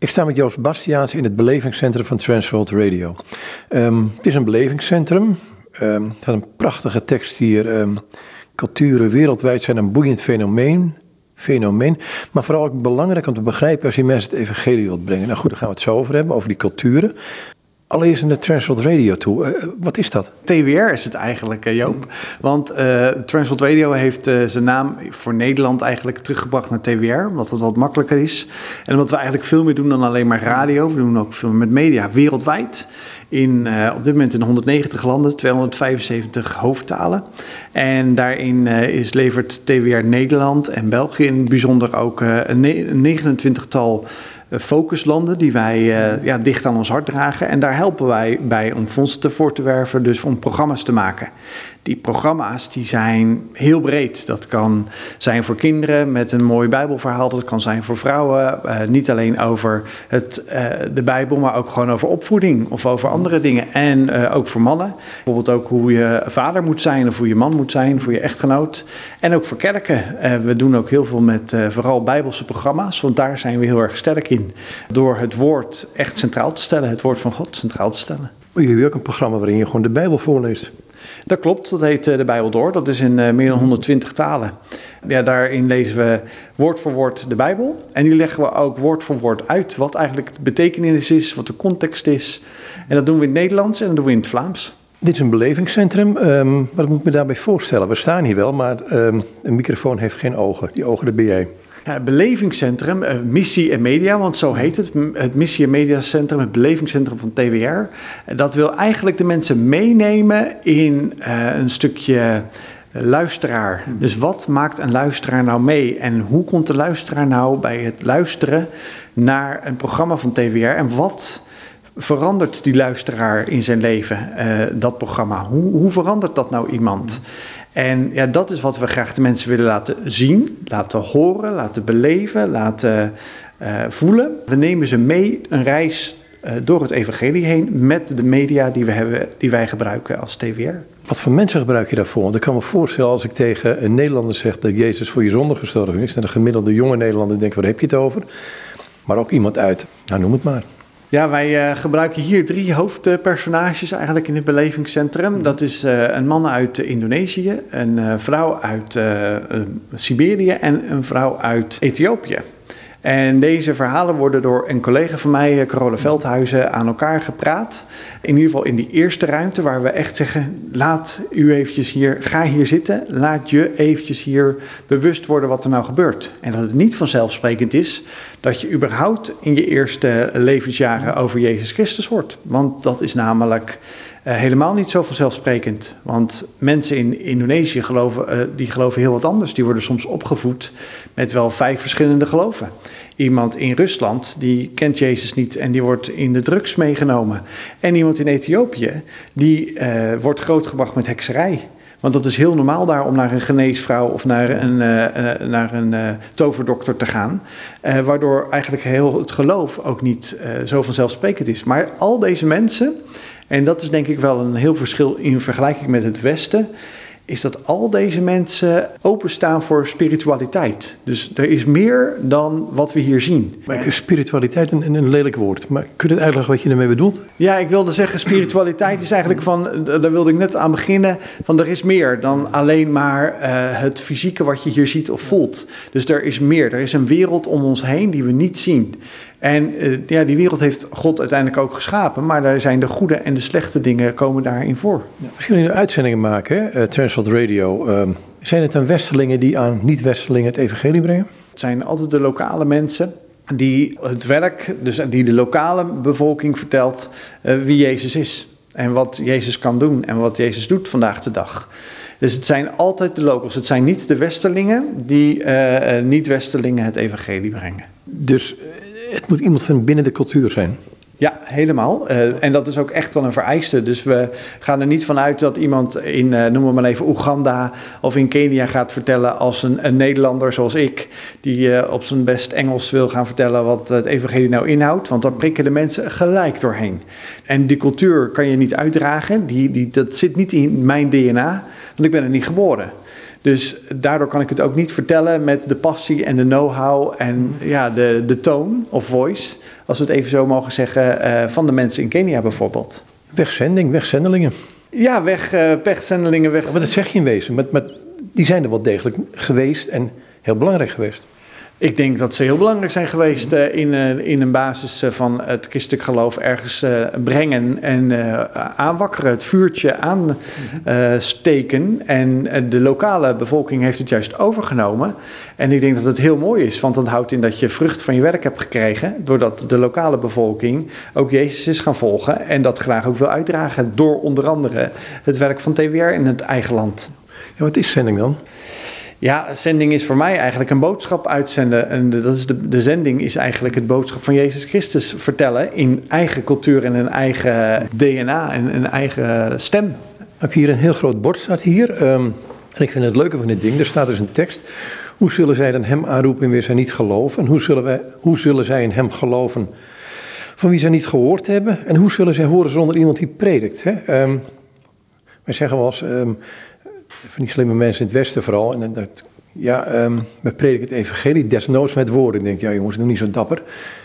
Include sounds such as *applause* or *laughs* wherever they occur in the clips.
Ik sta met Joost Bastiaans in het belevingscentrum van Transworld Radio. Ehm, het is een belevingscentrum. Um, het had een prachtige tekst hier. Um, culturen wereldwijd zijn een boeiend fenomeen. fenomeen. Maar vooral ook belangrijk om te begrijpen als je mensen het evangelie wilt brengen. Nou goed, daar gaan we het zo over hebben, over die culturen. Allereerst in de Transworld Radio toe. Uh, wat is dat? TWR is het eigenlijk, uh, Joop. Want uh, Transworld Radio heeft zijn naam voor Nederland eigenlijk teruggebracht naar TWR. Omdat het wat makkelijker is. En omdat we eigenlijk veel meer doen dan alleen maar radio. We doen ook veel met media wereldwijd. In, op dit moment in 190 landen, 275 hoofdtalen. En daarin is, levert TWR Nederland en België in het bijzonder ook een 29-tal focuslanden die wij uh, ja, dicht aan ons hart dragen. En daar helpen wij bij om fondsen voor te werven, dus om programma's te maken die programma's die zijn heel breed. Dat kan zijn voor kinderen met een mooi Bijbelverhaal. Dat kan zijn voor vrouwen. Uh, niet alleen over het, uh, de Bijbel, maar ook gewoon over opvoeding of over andere dingen. En uh, ook voor mannen. Bijvoorbeeld ook hoe je vader moet zijn of hoe je man moet zijn voor je echtgenoot. En ook voor kerken. we doen ook heel veel met vooral Bijbelse programma's, want daar zijn we heel erg sterk in. Door het woord echt centraal te stellen, het woord van God centraal te stellen. Jullie hebben ook een programma waarin je gewoon de Bijbel voorleest. Dat klopt, dat heet de Bijbel Door. Dat is in meer dan 120 talen. Ja, daarin lezen we woord voor woord de Bijbel. En die leggen we ook woord voor woord uit. Wat eigenlijk de betekenis is, wat de context is. En dat doen we in het Nederlands en dat doen we in het Vlaams. Dit is een belevingscentrum. Um, wat moet me daarbij voorstellen? We staan hier wel, maar um, een microfoon heeft geen ogen. Die ogen, dat ben jij. Ja, belevingscentrum, uh, missie en media, want zo heet het. Het missie en mediacentrum, het belevingscentrum van TWR. Dat wil eigenlijk de mensen meenemen in een stukje luisteraar. Dus wat maakt een luisteraar nou mee? En hoe komt de luisteraar nou bij het luisteren naar een programma van TWR? En wat verandert die luisteraar in zijn leven, uh, dat programma? Hoe, hoe verandert dat nou iemand? En ja, dat is wat we graag de mensen willen laten zien, laten horen, laten beleven, laten uh, voelen. We nemen ze mee een reis uh, door het evangelie heen met de media die, we hebben, die wij gebruiken als TWR. Wat voor mensen gebruik je daarvoor? Want ik kan me voorstellen als ik tegen een Nederlander zeg dat Jezus voor je zonde gestorven is, en een gemiddelde jonge Nederlander denkt, waar heb je het over? Maar ook iemand uit, nou noem het maar. Ja, wij uh, gebruiken hier drie hoofdpersonages eigenlijk in het belevingscentrum. Dat is uh, een man uit Indonesië, een vrouw uit Siberië en een vrouw uit Ethiopië. En deze verhalen worden door een collega van mij, Carola Veldhuizen, aan elkaar gepraat. In ieder geval in die eerste ruimte waar we echt zeggen, laat u eventjes hier, ga hier zitten. Laat je eventjes hier bewust worden wat er nou gebeurt. En dat het niet vanzelfsprekend is dat je überhaupt in je eerste levensjaren over Jezus Christus hoort. Want dat is namelijk helemaal niet zo vanzelfsprekend. Want mensen in Indonesië geloven, uh, die geloven heel wat anders. Die worden soms opgevoed met wel vijf verschillende geloven. Iemand in Rusland die kent Jezus niet en die wordt in de drugs meegenomen. En iemand in Ethiopië die uh, wordt grootgebracht met hekserij. Want dat is heel normaal daar om naar een geneesvrouw of naar een, naar een uh, toverdokter te gaan. Waardoor eigenlijk heel het geloof ook niet zo vanzelfsprekend is. Maar al deze mensen, en dat is denk ik wel een heel verschil in vergelijking met het Westen is dat al deze mensen openstaan voor spiritualiteit. Dus er is meer dan wat we hier zien. Maar spiritualiteit een, een lelijk woord. Maar kun je het uitleggen wat je ermee bedoelt? Ja, ik wilde zeggen, spiritualiteit is eigenlijk van, daar wilde ik net aan beginnen, van er is meer dan alleen maar uh, het fysieke wat je hier ziet of voelt. Dus er is meer. Er is een wereld om ons heen die we niet zien. En uh, ja, die wereld heeft God uiteindelijk ook geschapen, maar daar zijn de goede en de slechte dingen komen daarin voor. Ja. Als jullie uitzendingen maken, uh, Transworld Radio, uh, zijn het dan westerlingen die aan niet-westerlingen het evangelie brengen? Het zijn altijd de lokale mensen die het werk, dus die de lokale bevolking vertelt wie Jezus is. En wat Jezus kan doen en wat Jezus doet vandaag de dag. Dus het zijn altijd de locals. Het zijn niet de westerlingen die niet-westerlingen het evangelie brengen. Dus het moet iemand van binnen de cultuur zijn. Ja, helemaal. Uh, en dat is ook echt wel een vereiste. Dus we gaan er niet vanuit dat iemand in, uh, noem maar even, Oeganda of in Kenia gaat vertellen als een, Nederlander zoals ik, die uh, op zijn best Engels wil gaan vertellen wat het evangelie nou inhoudt. Want daar prikken de mensen gelijk doorheen. En die cultuur kan je niet uitdragen. Die, die, dat zit niet in mijn DNA, want ik ben er niet geboren. Dus daardoor kan ik het ook niet vertellen met de passie en de know-how en ja, de, de toon of voice, als we het even zo mogen zeggen, uh, van de mensen in Kenia bijvoorbeeld. Wegzending, wegzendelingen. Ja, weg, uh, pechzendelingen, weg. Maar dat zeg je in wezen. Met, die zijn er wel degelijk geweest en heel belangrijk geweest. Ik denk dat ze heel belangrijk zijn geweest uh, in, uh, in een basis uh, van het christelijk geloof ergens brengen en aanwakkeren, het vuurtje aansteken. en de lokale bevolking heeft het juist overgenomen. En ik denk dat het heel mooi is, want dat houdt in dat je vrucht van je werk hebt gekregen, doordat de lokale bevolking ook Jezus is gaan volgen en dat graag ook wil uitdragen door onder andere het werk van TWR in het eigen land. Ja, wat is zending dan? Ja, zending is voor mij eigenlijk een boodschap uitzenden. En dat is de, de zending is eigenlijk het boodschap van Jezus Christus vertellen in eigen cultuur en een eigen DNA en een eigen stem. Heb je hier een heel groot bord staat hier. Um, en ik vind het leuke van dit ding, er staat dus een tekst. Hoe zullen zij dan hem aanroepen en weer zij niet geloven? En hoe zullen, wij, hoe zullen zij in hem geloven van wie zij niet gehoord hebben? En hoe zullen zij horen zonder iemand die predikt? Hè? Um, wij zeggen wel eens, um, van die slimme mensen in het Westen vooral. En dat, ja, um, we prediken het evangelie desnoods met woorden. Ik denk, ja jongens, doe niet zo dapper.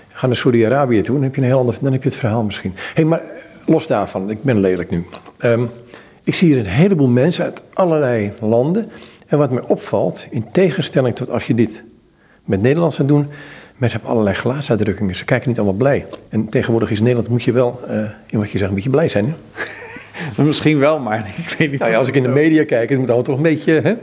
Ga naar Saudi-Arabië toe, dan heb je een heel ander, dan heb je het verhaal misschien. hey, maar los daarvan, ik ben lelijk nu. Um, ik zie hier een heleboel mensen uit allerlei landen. En wat mij opvalt, in tegenstelling tot als je dit met Nederlands gaat doen, mensen hebben allerlei gelaatsuitdrukkingen. Ze kijken niet allemaal blij. En tegenwoordig is Nederland, moet je wel, uh, in wat je zegt, een beetje blij zijn. Hè? *laughs* Misschien wel, maar *laughs* ik weet niet. Nou ja, als ik in de media kijk, het moet altijd toch een beetje. Hè?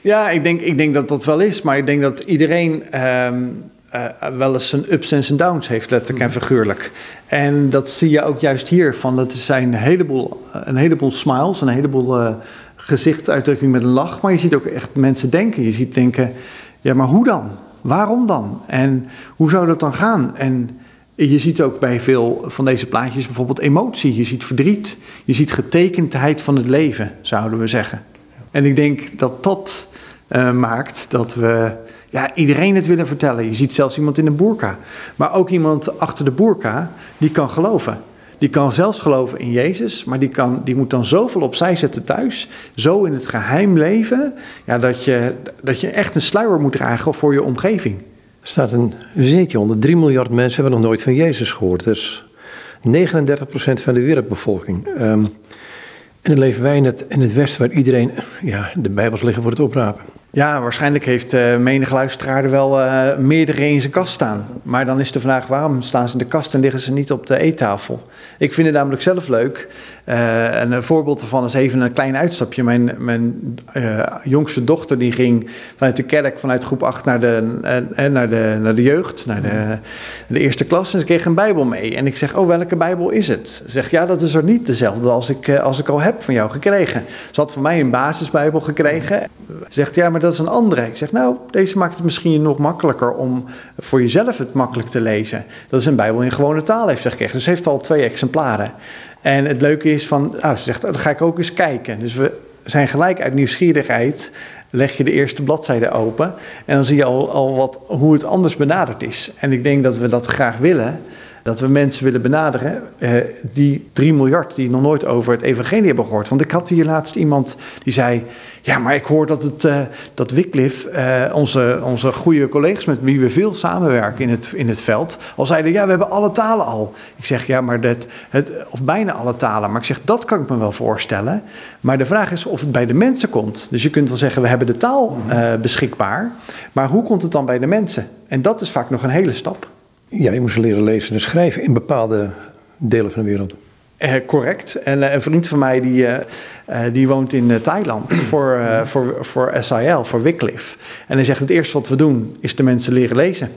Ja, ik denk, ik denk dat dat wel is. Maar ik denk dat iedereen um, uh, wel eens zijn ups en zijn downs heeft, letterlijk en figuurlijk. En dat zie je ook juist hier. Van, dat zijn een heleboel, een heleboel smiles, een heleboel uh, gezichtsuitdrukking met een lach. Maar je ziet ook echt mensen denken. Je ziet denken, ja, maar hoe dan? Waarom dan? En hoe zou dat dan gaan? En je ziet ook bij veel van deze plaatjes bijvoorbeeld emotie. Je ziet verdriet. Je ziet getekendheid van het leven, zouden we zeggen. En ik denk dat dat uh, maakt dat we ja, iedereen het willen vertellen. Je ziet zelfs iemand in een boerka. Maar ook iemand achter de boerka die kan geloven. Die kan zelfs geloven in Jezus, maar die, kan, die moet dan zoveel opzij zetten thuis. Zo in het geheim leven, ja, dat, je, dat je echt een sluier moet dragen voor je omgeving. Staat een zeetje onder. 3 miljard mensen hebben nog nooit van Jezus gehoord. Dat is 39% van de wereldbevolking. Um, en dan leven wij in het, in het Westen waar iedereen ja, de Bijbels liggen voor het oprapen. Ja, waarschijnlijk heeft uh, menig luisteraar er wel uh, meerdere in zijn kast staan. Maar dan is de vraag, waarom staan ze in de kast en liggen ze niet op de eettafel? Ik vind het namelijk zelf leuk. En een voorbeeld daarvan is even een klein uitstapje. Mijn, mijn jongste dochter die ging vanuit de kerk, vanuit groep 8 naar de, naar de, naar de jeugd, naar de, de eerste klas. En ze kreeg een bijbel mee. En ik zeg, oh, welke bijbel is het? Ze zegt, ja, dat is er niet dezelfde als ik, als ik al heb van jou gekregen. Ze had van mij een basisbijbel gekregen. Ze zegt, ja, maar dat is een andere. Ik zeg, nou, deze maakt het misschien nog makkelijker om voor jezelf het makkelijk te lezen. Dat is een Bijbel in gewone taal, heeft ze gekregen. Dus heeft al twee exemplaren. En het leuke is van, ah, ze zegt, oh, dan ga ik ook eens kijken. Dus we zijn gelijk uit nieuwsgierigheid, leg je de eerste bladzijde open. En dan zie je al, al wat, hoe het anders benaderd is. En ik denk dat we dat graag willen dat we mensen willen benaderen, eh, die 3 miljard die nog nooit over het evangelie hebben gehoord. Want ik had hier laatst iemand die zei, ja, maar ik hoor dat, het, uh, dat Wycliffe, uh, onze, onze goede collega's met wie we veel samenwerken in het, in het veld, al zeiden, ja, we hebben alle talen al. Ik zeg, ja, maar dat, het, of bijna alle talen. Maar ik zeg, dat kan ik me wel voorstellen. Maar de vraag is of het bij de mensen komt. Dus je kunt wel zeggen, we hebben de taal uh, beschikbaar. Maar hoe komt het dan bij de mensen? En dat is vaak nog een hele stap. Ja, je moest leren lezen en schrijven in bepaalde delen van de wereld. Eh, correct. En uh, een vriend van mij die, uh, die woont in Thailand *clears throat* voor, voor, voor SIL, voor Wycliffe. En hij zegt het eerste wat we doen is de mensen leren lezen.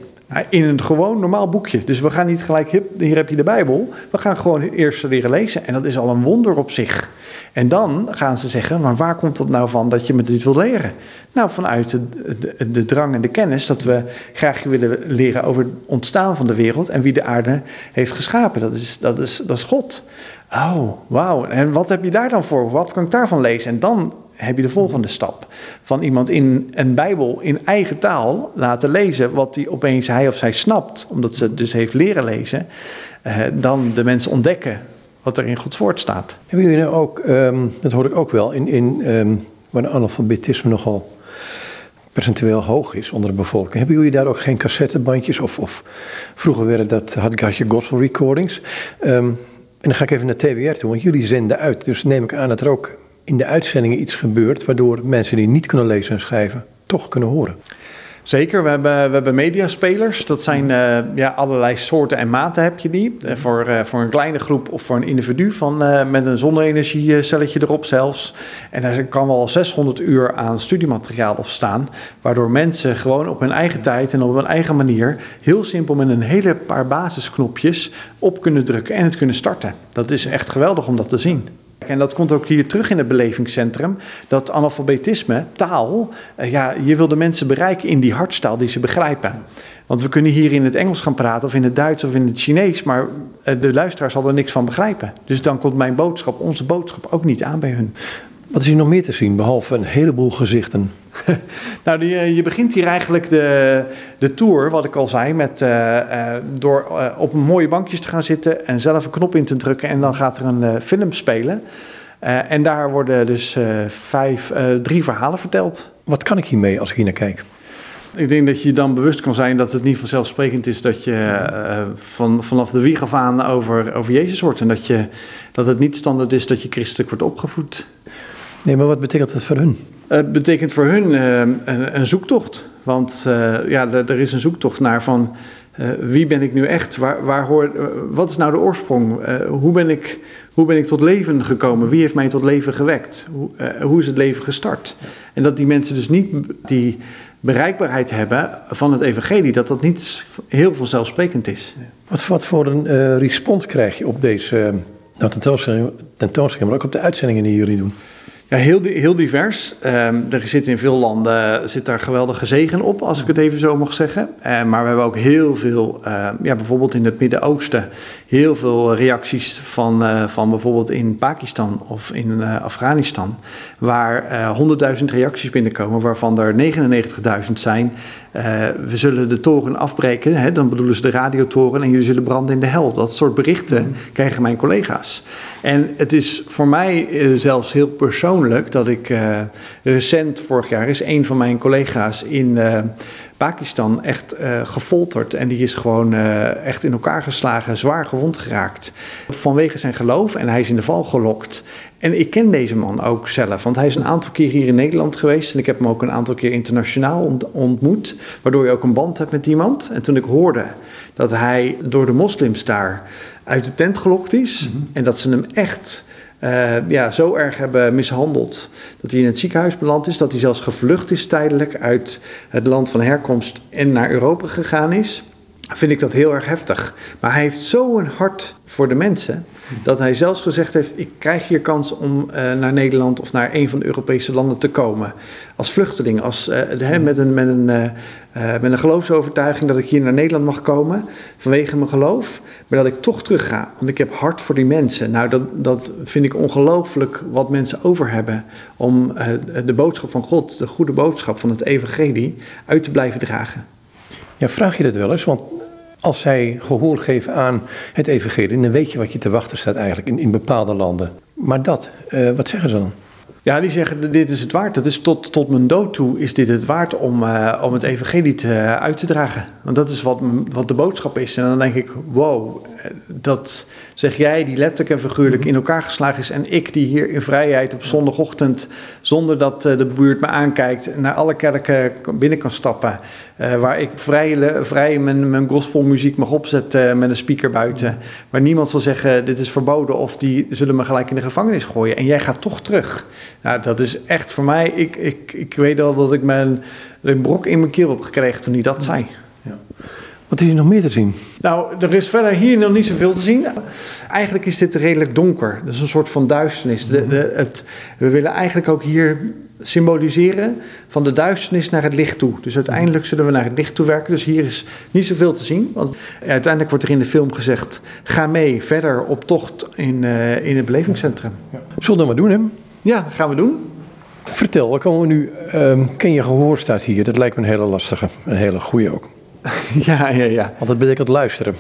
In een gewoon normaal boekje. Dus we gaan niet gelijk, hier heb je de Bijbel. We gaan gewoon eerst leren lezen. En dat is al een wonder op zich. En dan gaan ze zeggen, maar waar komt het nou van dat je me dit wil leren? Nou, vanuit de, de, de, drang en de kennis dat we graag willen leren over het ontstaan van de wereld en wie de aarde heeft geschapen. Dat is, dat is, dat is God. Oh, wauw. En wat heb je daar dan voor? Wat kan ik daarvan lezen? En dan heb je de volgende stap. Van iemand in een Bijbel in eigen taal laten lezen, wat hij opeens hij of zij snapt, omdat ze dus heeft leren lezen. Eh, dan de mensen ontdekken wat er in Gods woord staat. Hebben jullie nou ook, um, dat hoor ik ook wel, in, in um, waar analfabetisme nogal percentueel hoog is onder de bevolking. Hebben jullie daar ook geen cassettebandjes of, of vroeger werden dat, had, had je gospel recordings. Ehm, en dan ga ik even naar TWR toe, want jullie zenden uit. Dus neem ik aan dat er ook in de uitzendingen iets gebeurt waardoor mensen die niet kunnen lezen en schrijven toch kunnen horen. Zeker, we hebben, we hebben mediaspelers. Dat zijn uh, ja, allerlei soorten en maten heb je die. Uh, voor, uh, voor een kleine groep of voor een individu van, met een zonne-energiecelletje erop zelfs. En daar kan wel 600 uur aan studiemateriaal op staan. Waardoor mensen gewoon op hun eigen tijd en op hun eigen manier... heel simpel met een hele paar basisknopjes op kunnen drukken en het kunnen starten. Dat is echt geweldig om dat te zien. En dat komt ook hier terug in het belevingscentrum. Dat analfabetisme, taal, uh, ja, je wil de mensen bereiken in die hartstaal die ze begrijpen. Want we kunnen hier in het Engels gaan praten, of in het Duits of in het Chinees, maar uh, de luisteraar zal er niks van begrijpen. Dus dan komt mijn boodschap, onze boodschap, ook niet aan bij hun. Wat is hier nog meer te zien, behalve een heleboel gezichten? *laughs* nou, die, je begint hier eigenlijk de, de tour, wat ik al zei, met, uh, uh, door uh, op mooie bankjes te gaan zitten en zelf een knop in te drukken en dan gaat er een film spelen. en daar worden dus vijf, drie verhalen verteld. Wat kan ik hiermee als ik hier naar kijk? Ik denk dat je dan bewust kan zijn dat het niet vanzelfsprekend is dat je van, vanaf de wieg af aan over, over Jezus hoort. En dat, je, dat het niet standaard is dat je christelijk wordt opgevoed. Nee, maar wat betekent dat voor hun? Het betekent voor hun uh, een, een, zoektocht. Want uh, ja, er is een zoektocht naar van wie ben ik nu echt? Waar, waar hoor, wat is nou de oorsprong? hoe, ben ik, hoe ben ik tot leven gekomen? Wie heeft mij tot leven gewekt? Hoe, hoe is het leven gestart? En dat die mensen dus niet die bereikbaarheid hebben van het evangelie, dat dat niet heel vanzelfsprekend is. Wat, wat voor een respons krijg je op deze nou, tentoonstelling, maar ook op de uitzendingen die jullie doen? Ja, heel, heel divers. Um, er zit in veel landen zit daar geweldige zegen op, als ik het even zo mag zeggen. Uh, maar we hebben ook heel veel, uh, ja, bijvoorbeeld in het Midden-Oosten, heel veel reacties van, uh, van bijvoorbeeld in Pakistan of in Afghanistan, waar 100.000 reacties binnenkomen, waarvan er 99.000 zijn. We zullen de toren afbreken, hè, dan bedoelen ze de radiotoren, en jullie zullen branden in de hel. Dat soort berichten mm. krijgen mijn collega's. En het is voor mij zelfs heel persoonlijk dat ik uh, recent, vorig jaar, is een van mijn collega's in Pakistan echt uh, gefolterd. En die is gewoon echt in elkaar geslagen, zwaar gewond geraakt. Vanwege zijn geloof en hij is in de val gelokt. En ik ken deze man ook zelf, want hij is een aantal keer hier in Nederland geweest. En ik heb hem ook een aantal keer internationaal ontmoet. Waardoor je ook een band hebt met iemand. En toen ik hoorde dat hij door de moslims daar uit de tent gelokt is. Mm -hmm. En dat ze hem echt uh, ja, zo erg hebben mishandeld dat hij in het ziekenhuis beland is, dat hij zelfs gevlucht is tijdelijk uit het land van herkomst en naar Europa gegaan is, vind ik dat heel erg heftig. Maar hij heeft zo'n hart voor de mensen dat hij zelfs gezegd heeft: Ik krijg hier kans om uh, naar Nederland of naar een van de Europese landen te komen. Als vluchteling, als, de, met, een, met, een, uh, met een geloofsovertuiging dat ik hier naar Nederland mag komen vanwege mijn geloof. Maar dat ik toch terug ga, want ik heb hart voor die mensen. Nou, dat, dat vind ik ongelooflijk wat mensen over hebben om de boodschap van God, de goede boodschap van het Evangelie, uit te blijven dragen. Ja, vraag je dat wel eens? Want als zij gehoor geven aan het evangelie, dan weet je wat je te wachten staat eigenlijk in, in bepaalde landen. Maar dat, uh, wat zeggen ze dan? Ja, die zeggen dit is het waard. Dat is tot, tot mijn dood toe is dit het waard om, uh, om het evangelie te, uh, uit te dragen. Want dat is wat, wat de boodschap is. En dan denk ik, wow, dat zeg jij die letterlijk en figuurlijk in elkaar geslagen is. En ik die hier in vrijheid op zondagochtend, zonder dat de buurt me aankijkt, naar alle kerken binnen kan stappen. Waar ik vrij, vrij mijn, mijn gospelmuziek mag opzetten met een speaker buiten. Waar niemand zal zeggen, dit is verboden of die zullen me gelijk in de gevangenis gooien. En jij gaat toch terug. Nou, dat is echt voor mij. Ik, ik, ik weet al dat ik mijn, een brok in mijn keel heb gekregen toen hij dat zei. Ja. Wat is hier nog meer te zien? Nou, er is verder hier nog niet zoveel te zien. Eigenlijk is dit redelijk donker. Dat is een soort van duisternis. De, de, het, we willen eigenlijk ook hier symboliseren van de duisternis naar het licht toe. Dus uiteindelijk zullen we naar het licht toe werken. Dus hier is niet zoveel te zien. Want uiteindelijk wordt er in de film gezegd: ga mee verder op tocht in, uh, in het belevingscentrum. Ja. Zullen we dat maar doen, hè? Ja, dat gaan we doen. Vertel, waar komen we nu? Um, ken je gehoor staat hier? Dat lijkt me een hele lastige, een hele goede ook. *laughs* Ja, ja, ja. Want dat betekent luisteren.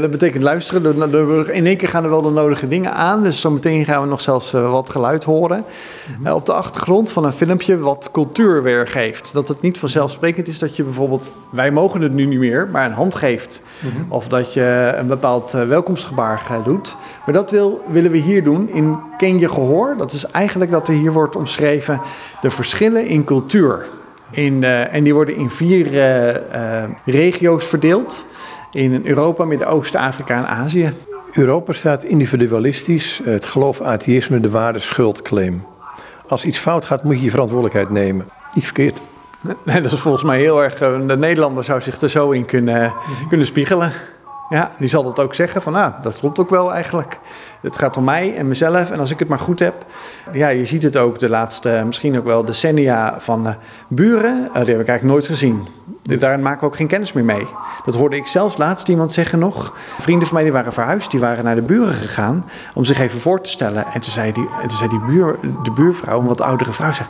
Dat betekent luisteren. Er- er- In één keer gaan er wel de nodige dingen aan. Dus zometeen gaan we nog zelfs eh, wat geluid horen. Eh, op de achtergrond van een filmpje wat cultuur weergeeft. Dat het niet vanzelfsprekend is dat je bijvoorbeeld... Wij mogen het nu niet meer, maar een hand geeft. Of dat je een bepaald eh, welkomstgebaar doet. Maar dat wil, willen we hier doen in Ken je gehoor. Dat is eigenlijk dat er hier wordt omschreven... de verschillen in cultuur. In, eh, en die worden in vier eh, eh, regio's verdeeld. In Europa, Midden-Oosten, Afrika en Azië. Europa staat individualistisch, het geloof atheïsme, de waarde schuldclaim. Als iets fout gaat, moet je je verantwoordelijkheid nemen. Niet verkeerd. Nee, *laughs* dat is volgens mij heel erg. De Nederlander zou zich er zo in kunnen, kunnen spiegelen. Ja, die zal dat ook zeggen van, nou, dat klopt ook wel eigenlijk. Het gaat om mij en mezelf en als ik het maar goed heb. Ja, je ziet het ook de laatste, misschien ook wel decennia van eh, buren. eh, die heb ik eigenlijk nooit gezien. Daar maken we ook geen kennis meer mee. Dat hoorde ik zelfs laatst iemand zeggen nog. Vrienden van mij die waren verhuisd, die waren naar de buren gegaan om zich even voor te stellen. En toen zei, die, en toen zei die buur, de buurvrouw, een wat oudere vrouw, zei...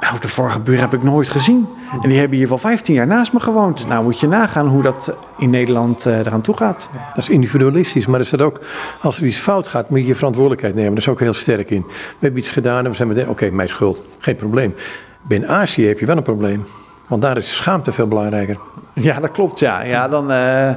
Nou, de vorige buur heb ik nooit gezien. En die hebben hier wel 15 jaar naast me gewoond. Nou, moet je nagaan hoe dat in Nederland eh, eraan toe gaat. Dat is individualistisch, maar er staat ook, als er iets fout gaat, moet je je verantwoordelijkheid nemen. Daar is ook heel sterk in. We hebben iets gedaan en we zijn meteen, oké, mijn schuld, geen probleem. Binnen Azië heb je wel een probleem, want daar is schaamte veel belangrijker. Ja, dat klopt, ja. Ja, dan, eh,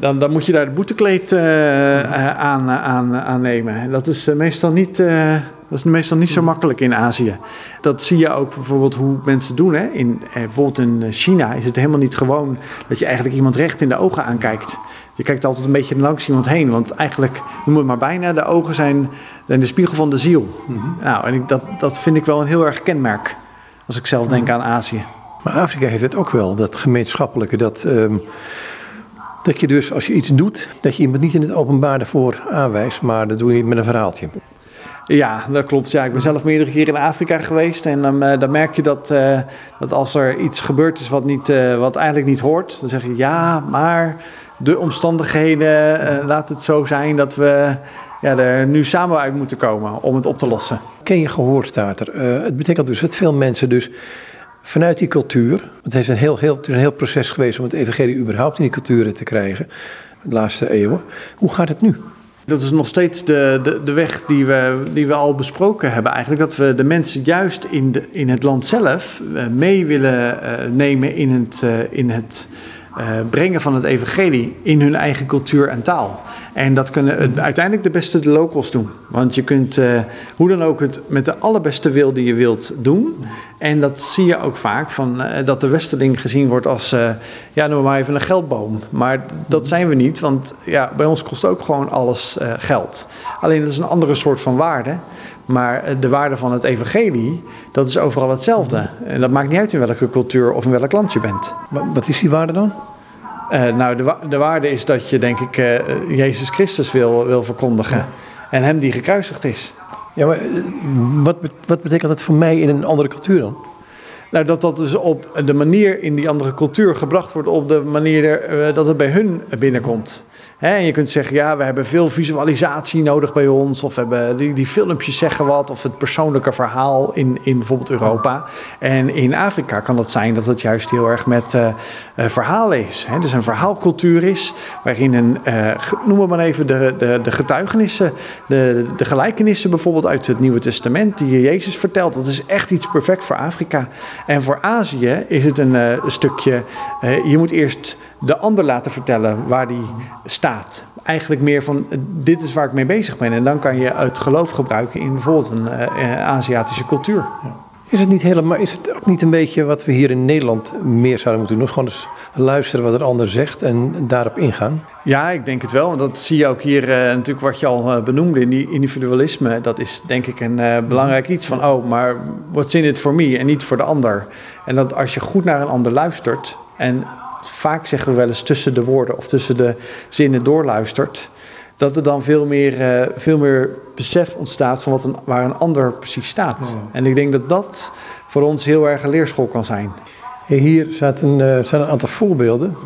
dan, dan moet je daar de boetekleed eh, eh, aan, aan, aan nemen. En Dat is, eh, meestal niet, eh, dat is meestal niet zo makkelijk in Azië. Dat zie je ook bijvoorbeeld hoe mensen doen. Hè. In, eh, bijvoorbeeld in China is het helemaal niet gewoon dat je eigenlijk iemand recht in de ogen aankijkt. Je kijkt altijd een beetje langs iemand heen. Want eigenlijk, noem het maar bijna, de ogen zijn, de spiegel van de ziel. Nou, en ik, dat, dat vind ik wel een heel erg kenmerk. Als ik zelf denk aan Azië. Maar Afrika heeft het ook wel, dat gemeenschappelijke. Dat, ehm, dat je dus, als je iets doet, dat je iemand niet in het openbaar ervoor aanwijst, maar dat doe je met een verhaaltje. Ja, dat klopt. Ja, ik ben zelf meerdere keren in Afrika geweest. En dan, eh, dan merk je dat, eh, dat als er iets gebeurd is wat, niet, eh, wat eigenlijk niet hoort, dan zeg je ja, maar de omstandigheden laat het zo zijn dat we ja, er nu samen uit moeten komen om het op te lossen. Ken je gehoor staat er. Eh, het betekent dus dat veel mensen dus vanuit die cultuur, het is, een heel, heel, het is een heel proces geweest om het evangelie überhaupt in die culturen te krijgen, de laatste eeuwen. Hoe gaat het nu? Dat is nog steeds de, de, de weg die we, die we al besproken hebben. Eigenlijk dat we de mensen juist in, de, in het land zelf eh, mee willen eh, nemen in het, eh, in het brengen van het evangelie in hun eigen cultuur en taal. En dat kunnen uiteindelijk de beste de locals doen. Want je kunt eh, hoe dan ook het met de allerbeste wil die je wilt doen. En dat zie je ook vaak, van, eh, dat de westerling gezien wordt als, eh, ja, noem maar even een geldboom. Maar dat zijn we niet, want ja, bij ons kost ook gewoon alles eh, geld. Alleen dat is een andere soort van waarde. Maar eh, de waarde van het evangelie, dat is overal hetzelfde. En dat maakt niet uit in welke cultuur of in welk land je bent. Wa- Wat is die waarde dan? Eh, nou, de, wa- de waarde is dat je, denk ik, eh, Jezus Christus wil, wil verkondigen. En hem die gekruisigd is. Ja, maar wat, bet- wat betekent dat voor mij in een andere cultuur dan? Nou, dat dat dus op de manier in die andere cultuur gebracht wordt, op de manier dat het bij hun binnenkomt. En je kunt zeggen, ja, we hebben veel visualisatie nodig bij ons, of hebben die, die filmpjes zeggen wat, of het persoonlijke verhaal in, in bijvoorbeeld Europa. En in Afrika kan het zijn dat het juist heel erg met eh, verhalen is. Dus een verhaalcultuur is, waarin een, ge- noem maar even de, de, de getuigenissen, de, de gelijkenissen bijvoorbeeld uit het Nieuwe Testament, die Jezus vertelt, dat is echt iets perfect voor Afrika. En voor Azië is het een stukje, je moet eerst de ander laten vertellen waar die staat. Eigenlijk meer van, eh, dit is waar ik mee bezig ben. En dan kan je het geloof gebruiken in bijvoorbeeld een eh, eh, Aziatische cultuur. Is het niet helemaal, is het ook niet een beetje wat we hier in Nederland meer zouden moeten doen? Gewoon eens luisteren wat een ander zegt en daarop ingaan? Ja, ik denk het wel. Dat zie je ook hier natuurlijk wat je al benoemde, in die individualisme. Dat is denk ik een eh, belangrijk iets van, oh, maar what's in it for me en niet voor de ander. En dat als je goed naar een ander luistert en vaak zeggen we wel eens tussen de woorden of tussen de zinnen doorluistert, dat er dan veel meer, eh, veel meer besef ontstaat van wat een, waar een ander precies staat. En ik denk dat dat voor ons heel erg een leerschool kan zijn. Hier staat een, eh, zijn een aantal voorbeelden.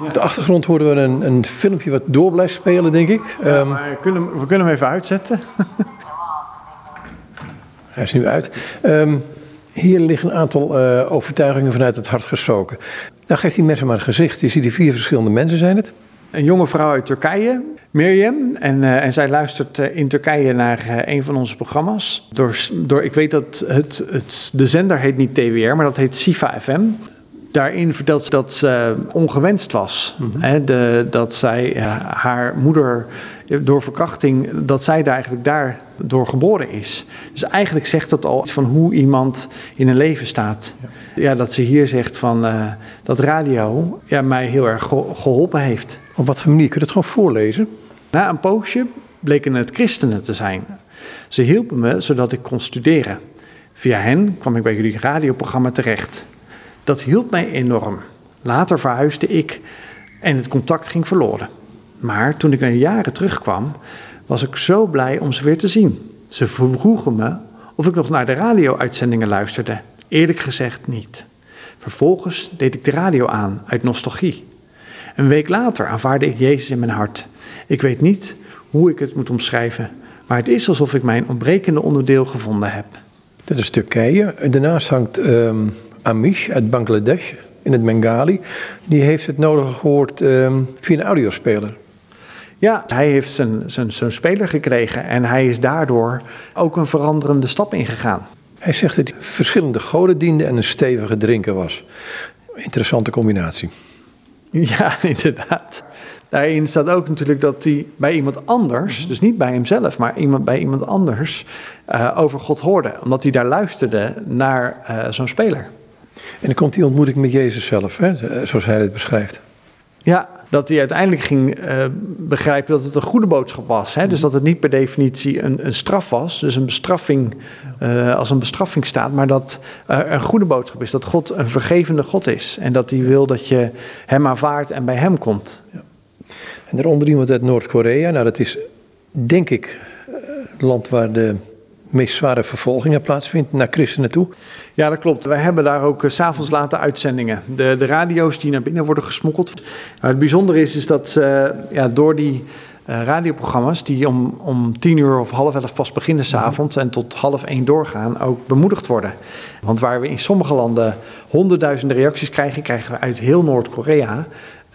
Op de achtergrond horen we een, een filmpje wat door blijft spelen, denk ik. Ehm, maar we kunnen, we kunnen hem even uitzetten. *laughs* Hij is nu uit. Ehm, hier liggen een aantal eh, overtuigingen vanuit het hart gesproken. Nou, geeft die mensen maar een gezicht. Je ziet die vier verschillende mensen zijn het. Een jonge vrouw uit Turkije, Mirjam. En, uh, en zij luistert uh, in Turkije naar uh, een van onze programma's. Door, door, ik weet dat het, het, de zender heet niet TWR, maar dat heet Sifa FM. Daarin vertelt ze dat ze ongewenst was. Mm -hmm. Hè, de, dat zij haar moeder door verkrachting, dat zij daar eigenlijk daardoor geboren is. Dus eigenlijk zegt dat al iets van hoe iemand in een leven staat. Ja, dat ze hier zegt van uh, dat radio ja, mij heel erg geholpen heeft. Op wat voor manier? Kun je het gewoon voorlezen? Na een poosje bleken het christenen te zijn. Ze hielpen me zodat ik kon studeren. Via hen kwam ik bij jullie radioprogramma terecht. Dat hielp mij enorm. Later verhuisde ik en het contact ging verloren. Maar toen ik na jaren terugkwam, was ik zo blij om ze weer te zien. Ze vroegen me of ik nog naar de radio-uitzendingen luisterde. Eerlijk gezegd niet. Vervolgens deed ik de radio aan uit nostalgie. Een week later aanvaarde ik Jezus in mijn hart. Ik weet niet hoe ik het moet omschrijven, maar het is alsof ik mijn ontbrekende onderdeel gevonden heb. Dat is Turkije. Daarnaast hangt um, Amish uit Bangladesh in het Bengali. Die heeft het nodige gehoord um, via een audiospeler. Ja, hij heeft zijn, zijn, zijn speler gekregen en hij is daardoor ook een veranderende stap ingegaan. Hij zegt dat hij verschillende goden diende en een stevige drinker was. Interessante combinatie. *laughs* Ja, inderdaad. Daarin staat ook natuurlijk dat hij bij iemand anders, dus niet bij hemzelf, maar iemand, bij iemand anders, uh, over God hoorde. Omdat hij daar luisterde naar uh, zo'n speler. En dan komt die ontmoeting met Jezus zelf, hè? zoals hij het beschrijft. Ja, dat hij uiteindelijk ging uh, begrijpen dat het een goede boodschap was. Hè? Dus dat het niet per definitie een, een straf was, dus een bestraffing uh, als een bestraffing staat, maar dat er een goede boodschap is. Dat God een vergevende God is en dat hij wil dat je hem aanvaardt en bij hem komt. Ja. En daaronder iemand uit Noord-Korea, nou dat is denk ik het land waar de meest zware vervolgingen plaatsvindt naar christenen toe. Ja, dat klopt. Wij hebben daar ook uh, s'avonds late uitzendingen. De, de radio's die naar binnen worden gesmokkeld. Nou, het bijzondere is, is dat uh, ja, door die uh, radioprogramma's die om, om tien uur of half elf pas beginnen s'avonds en tot half één doorgaan, ook bemoedigd worden. Want waar we in sommige landen honderdduizenden reacties krijgen, krijgen we uit heel Noord-Korea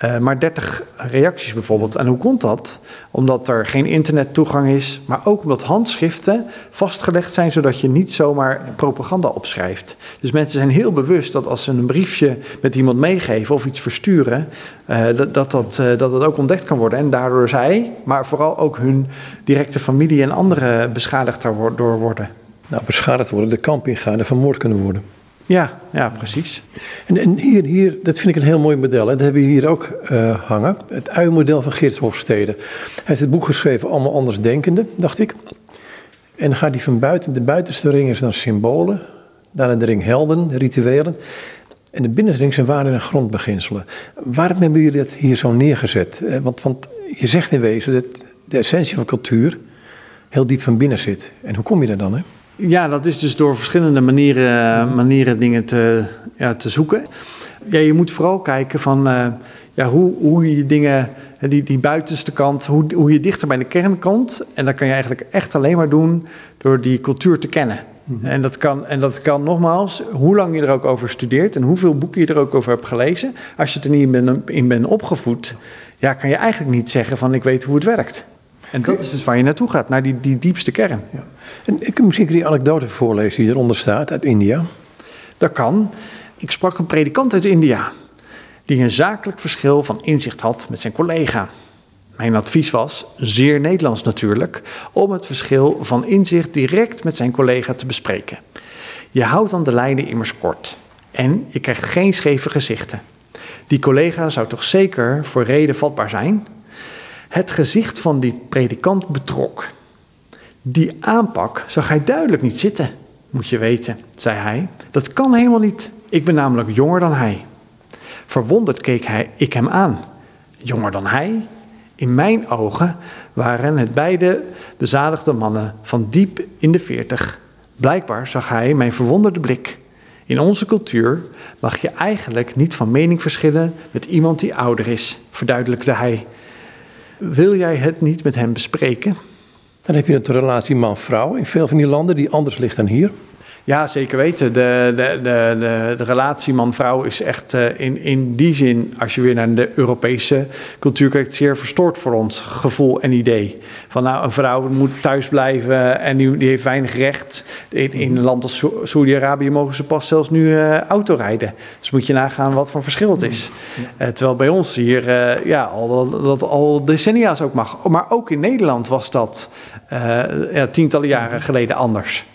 uh, maar 30 reacties bijvoorbeeld. En hoe komt dat? Omdat er geen internettoegang is, maar ook omdat handschriften vastgelegd zijn zodat je niet zomaar propaganda opschrijft. Dus mensen zijn heel bewust dat als ze een briefje met iemand meegeven of iets versturen, uh, dat, dat, dat, uh, dat het ook ontdekt kan worden. En daardoor zij, maar vooral ook hun directe familie en anderen beschadigd door worden. Nou, beschadigd worden, de kamp ingaan en vermoord kunnen worden. Ja, ja, precies. En, en, hier, hier, dat vind ik een heel mooi model. En dat hebben we hier ook uh, hangen. Het uimodel van Geert Hofstede. Hij heeft het boek geschreven, Allemaal Anders Denkende, dacht ik. En gaat hij van buiten, de buitenste ring is dan symbolen. Daarna de ring helden, de rituelen. En de binnenste ring zijn waarden en grondbeginselen. Waarom hebben jullie dat hier zo neergezet? Want, want je zegt in wezen dat de essentie van cultuur heel diep van binnen zit. En hoe kom je daar dan, hè? Ja, dat is dus door verschillende manieren, manieren dingen te, ja, te zoeken. Ja, je moet vooral kijken van uh, ja, hoe, hoe je dingen, die, die buitenste kant, hoe, hoe je dichter bij de kern komt. En dat kan je eigenlijk echt alleen maar doen door die cultuur te kennen. Mm-hmm. En, dat kan, en dat kan nogmaals, hoe lang je er ook over studeert en hoeveel boeken je er ook over hebt gelezen. Als je er niet in bent, in bent opgevoed, ja, kan je eigenlijk niet zeggen van ik weet hoe het werkt. En dat is dus waar je naartoe gaat, naar die, die diepste kern. Ja. En ik kan misschien die anekdote voorlezen die eronder staat uit India. Dat kan. Ik sprak een predikant uit India die een zakelijk verschil van inzicht had met zijn collega. Mijn advies was, zeer Nederlands natuurlijk, om het verschil van inzicht direct met zijn collega te bespreken. Je houdt dan de lijnen immers kort en je krijgt geen scheve gezichten. Die collega zou toch zeker voor reden vatbaar zijn? Het gezicht van die predikant betrok. Die aanpak zag hij duidelijk niet zitten, moet je weten, zei hij. Dat kan helemaal niet. Ik ben namelijk jonger dan hij. Verwonderd keek hij, ik hem aan. Jonger dan hij? In mijn ogen waren het beide bezadigde mannen van diep in de veertig. Blijkbaar zag hij mijn verwonderde blik. In onze cultuur mag je eigenlijk niet van mening verschillen met iemand die ouder is, verduidelijkte hij. Wil jij het niet met hem bespreken? Dan heb je de relatie man-vrouw in veel van die landen die anders ligt dan hier. Ja, zeker weten. De, de, de, de, de relatie man-vrouw is echt uh, in, in die zin, als je weer naar de Europese cultuur kijkt, zeer verstoord voor ons gevoel en idee. Van nou, een vrouw moet thuis blijven en die, die heeft weinig recht. In, in een land als Saudi-Arabië mogen ze pas zelfs nu uh, auto rijden. Dus moet je nagaan wat voor verschil het is. Uh, terwijl bij ons hier ja, al, dat, dat al decennia's ook mag. Maar ook in Nederland was dat ja, tientallen jaren geleden anders.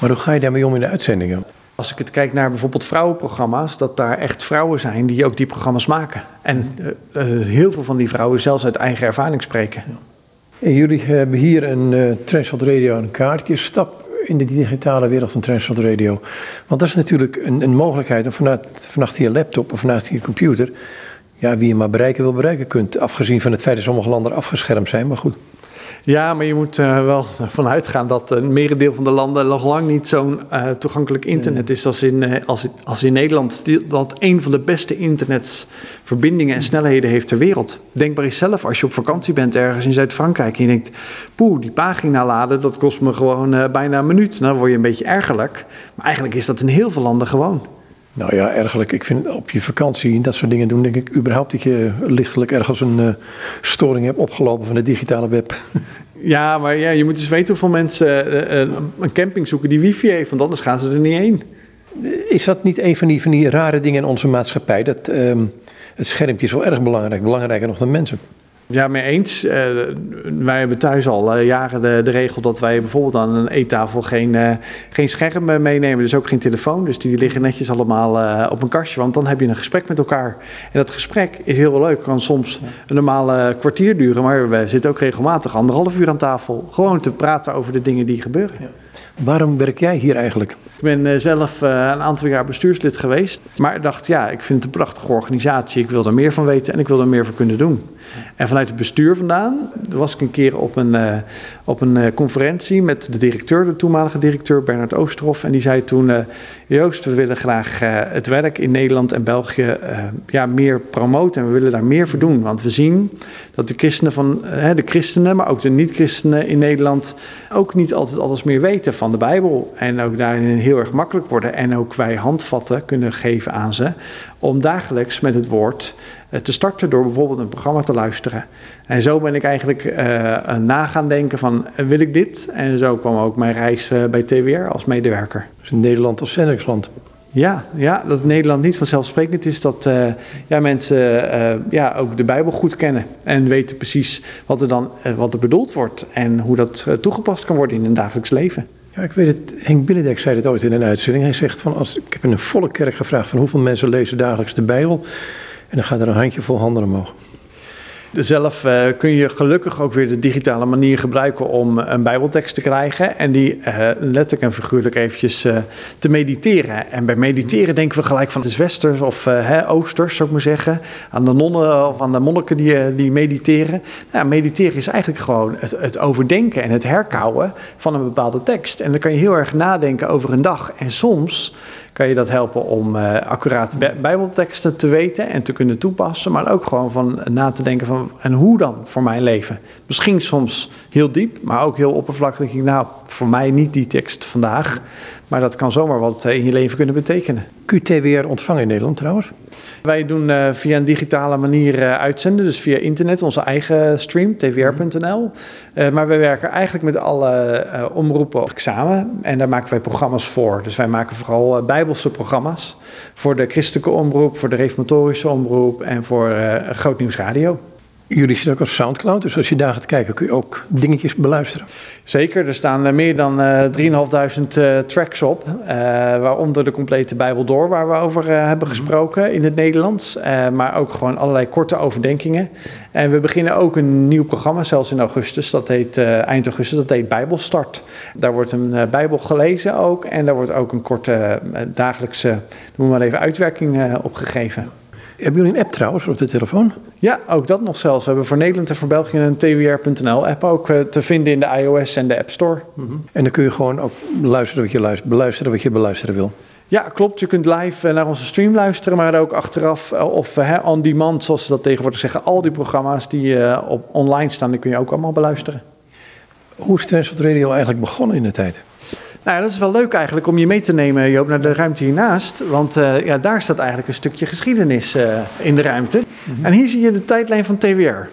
Maar hoe ga je daarmee om in de uitzendingen? Als ik het kijk naar bijvoorbeeld vrouwenprogramma's, dat daar echt vrouwen zijn die ook die programma's maken. En uh, heel veel van die vrouwen zelfs uit eigen ervaring spreken. En jullie hebben hier een uh, Transworld Radio een kaartje. Stap in de digitale wereld van Transworld Radio. Want dat is natuurlijk een, een mogelijkheid om vanuit, vanuit je laptop of vanuit je computer... Ja, wie je maar bereiken wil bereiken kunt. Afgezien van het feit dat sommige landen afgeschermd zijn, maar goed. Ja, maar je moet uh, wel vanuit gaan dat een merendeel van de landen nog lang niet zo'n uh, toegankelijk internet is als in, uh, als, als in Nederland. Dat een van de beste internetverbindingen en snelheden heeft ter wereld. Denk maar eens zelf als je op vakantie bent ergens in Zuid-Frankrijk en je denkt, poeh, die pagina laden, dat kost me gewoon bijna een minuut. Nou, dan word je een beetje ergerlijk. Maar eigenlijk is dat in heel veel landen gewoon. Nou ja, ergelijk. Ik vind op je vakantie dat soort dingen doen, denk ik überhaupt dat je lichtelijk ergens een uh, storing hebt opgelopen van de digitale web. *laughs* Ja, maar ja, je moet dus weten hoeveel mensen uh, een camping zoeken die wifi heeft, want anders gaan ze er niet heen. Is dat niet een van die, van die rare dingen in onze maatschappij? Dat um, het schermpje is wel erg belangrijk, belangrijker nog dan mensen. Ja, mee eens. Uh, wij hebben thuis al uh, jaren de, de, regel dat wij bijvoorbeeld aan een eettafel geen, uh, geen scherm meenemen. Dus ook geen telefoon. Dus die liggen netjes allemaal op een kastje. Want dan heb je een gesprek met elkaar. En dat gesprek is heel leuk. Kan soms een normale kwartier duren. Maar we zitten ook regelmatig anderhalf uur aan tafel. Gewoon te praten over de dingen die gebeuren. Ja. Waarom werk jij hier eigenlijk? Ik ben uh, zelf uh, een aantal jaar bestuurslid geweest. Maar dacht, ja, ik vind het een prachtige organisatie. Ik wil er meer van weten en ik wil er meer voor kunnen doen. En vanuit het bestuur vandaan was ik een keer op een, uh, op een conferentie met de directeur, de toenmalige directeur Bernard Oosterhoff. En die zei toen, Joost, we willen graag het werk in Nederland en België ja, meer promoten. En we willen daar meer voor doen. Want we zien dat de christenen, van, de christenen maar ook de niet-christenen in Nederland ook niet altijd alles meer weten van de Bijbel. En ook daarin heel erg makkelijk worden. En ook wij handvatten kunnen geven aan ze om dagelijks met het woord eh, te starten door bijvoorbeeld een programma te luisteren. En zo ben ik eigenlijk uh, na gaan denken van wil ik dit? En zo kwam ook mijn reis uh, bij TWR als medewerker. Dus Nederland als zendingsland. Ja, ja, dat Nederland niet vanzelfsprekend is dat uh, ja, mensen uh, ja, ook de Bijbel goed kennen en weten precies wat er dan uh, wat er bedoeld wordt en hoe dat toegepast kan worden in een dagelijks leven. Ja, ik weet het. Henk Binnendijk zei het ooit in een uitzending. Hij zegt van als ik heb in een volle kerk gevraagd van hoeveel mensen lezen dagelijks de Bijbel en dan gaat er een handjevol handen omhoog. Zelf uh, kun je gelukkig ook weer de digitale manier gebruiken om een bijbeltekst te krijgen en die uh, letterlijk en figuurlijk eventjes uh, te mediteren. En bij mediteren denken we gelijk van het is westers of oosters, zou ik maar zeggen. Aan de nonnen of aan de monniken die, die mediteren. Nou, mediteren is eigenlijk gewoon het, het overdenken en het herkauwen van een bepaalde tekst. En dan kan je heel erg nadenken over een dag. En soms kan je dat helpen om uh, accuraat bijbelteksten te weten en te kunnen toepassen, maar ook gewoon van na te denken van en hoe dan voor mijn leven. Misschien soms heel diep, maar ook heel oppervlakkig. Nou, voor mij niet die tekst vandaag, maar dat kan zomaar wat in je leven kunnen betekenen. QTWR ontvangen in Nederland trouwens? Wij doen uh, via een digitale manier uh, uitzenden, dus via internet, onze eigen stream, tvr.nl. Uh, maar wij werken eigenlijk met alle omroepen samen en daar maken wij programma's voor. Dus wij maken vooral bijbelse programma's voor de christelijke omroep, voor de reformatorische omroep en voor Groot Nieuws Radio. Jullie zitten ook op Soundcloud, dus als je daar gaat kijken kun je ook dingetjes beluisteren. Zeker, er staan meer dan uh, 3.500 uh, tracks op, uh, waaronder de complete Bijbel door, waar we over uh, hebben gesproken in het Nederlands. maar ook gewoon allerlei korte overdenkingen. En we beginnen ook een nieuw programma, zelfs in augustus, dat heet eind augustus, dat heet Bijbelstart. Daar wordt een Bijbel gelezen ook en daar wordt ook een korte dagelijkse, noem maar even, uitwerking op gegeven. Hebben jullie een app trouwens op de telefoon? Ja, ook dat nog zelfs. We hebben voor Nederland en voor België een twr.nl app ook uh, te vinden in de iOS en de App Store. Mm -hmm. En dan kun je gewoon ook luisteren wat je luistert, beluisteren wat je beluisteren wil. Ja, klopt. Je kunt live naar onze stream luisteren, maar ook achteraf of uh, on demand, zoals ze dat tegenwoordig zeggen. Al die programma's die uh, op online staan, die kun je ook allemaal beluisteren. Hoe is Transworld Radio eigenlijk begonnen in de tijd? Nou, ja, dat is wel leuk eigenlijk om je mee te nemen, Joop, naar de ruimte hiernaast. Want uh, ja, daar staat eigenlijk een stukje geschiedenis uh, in de ruimte. Mm -hmm. En hier zie je de tijdlijn van TWR.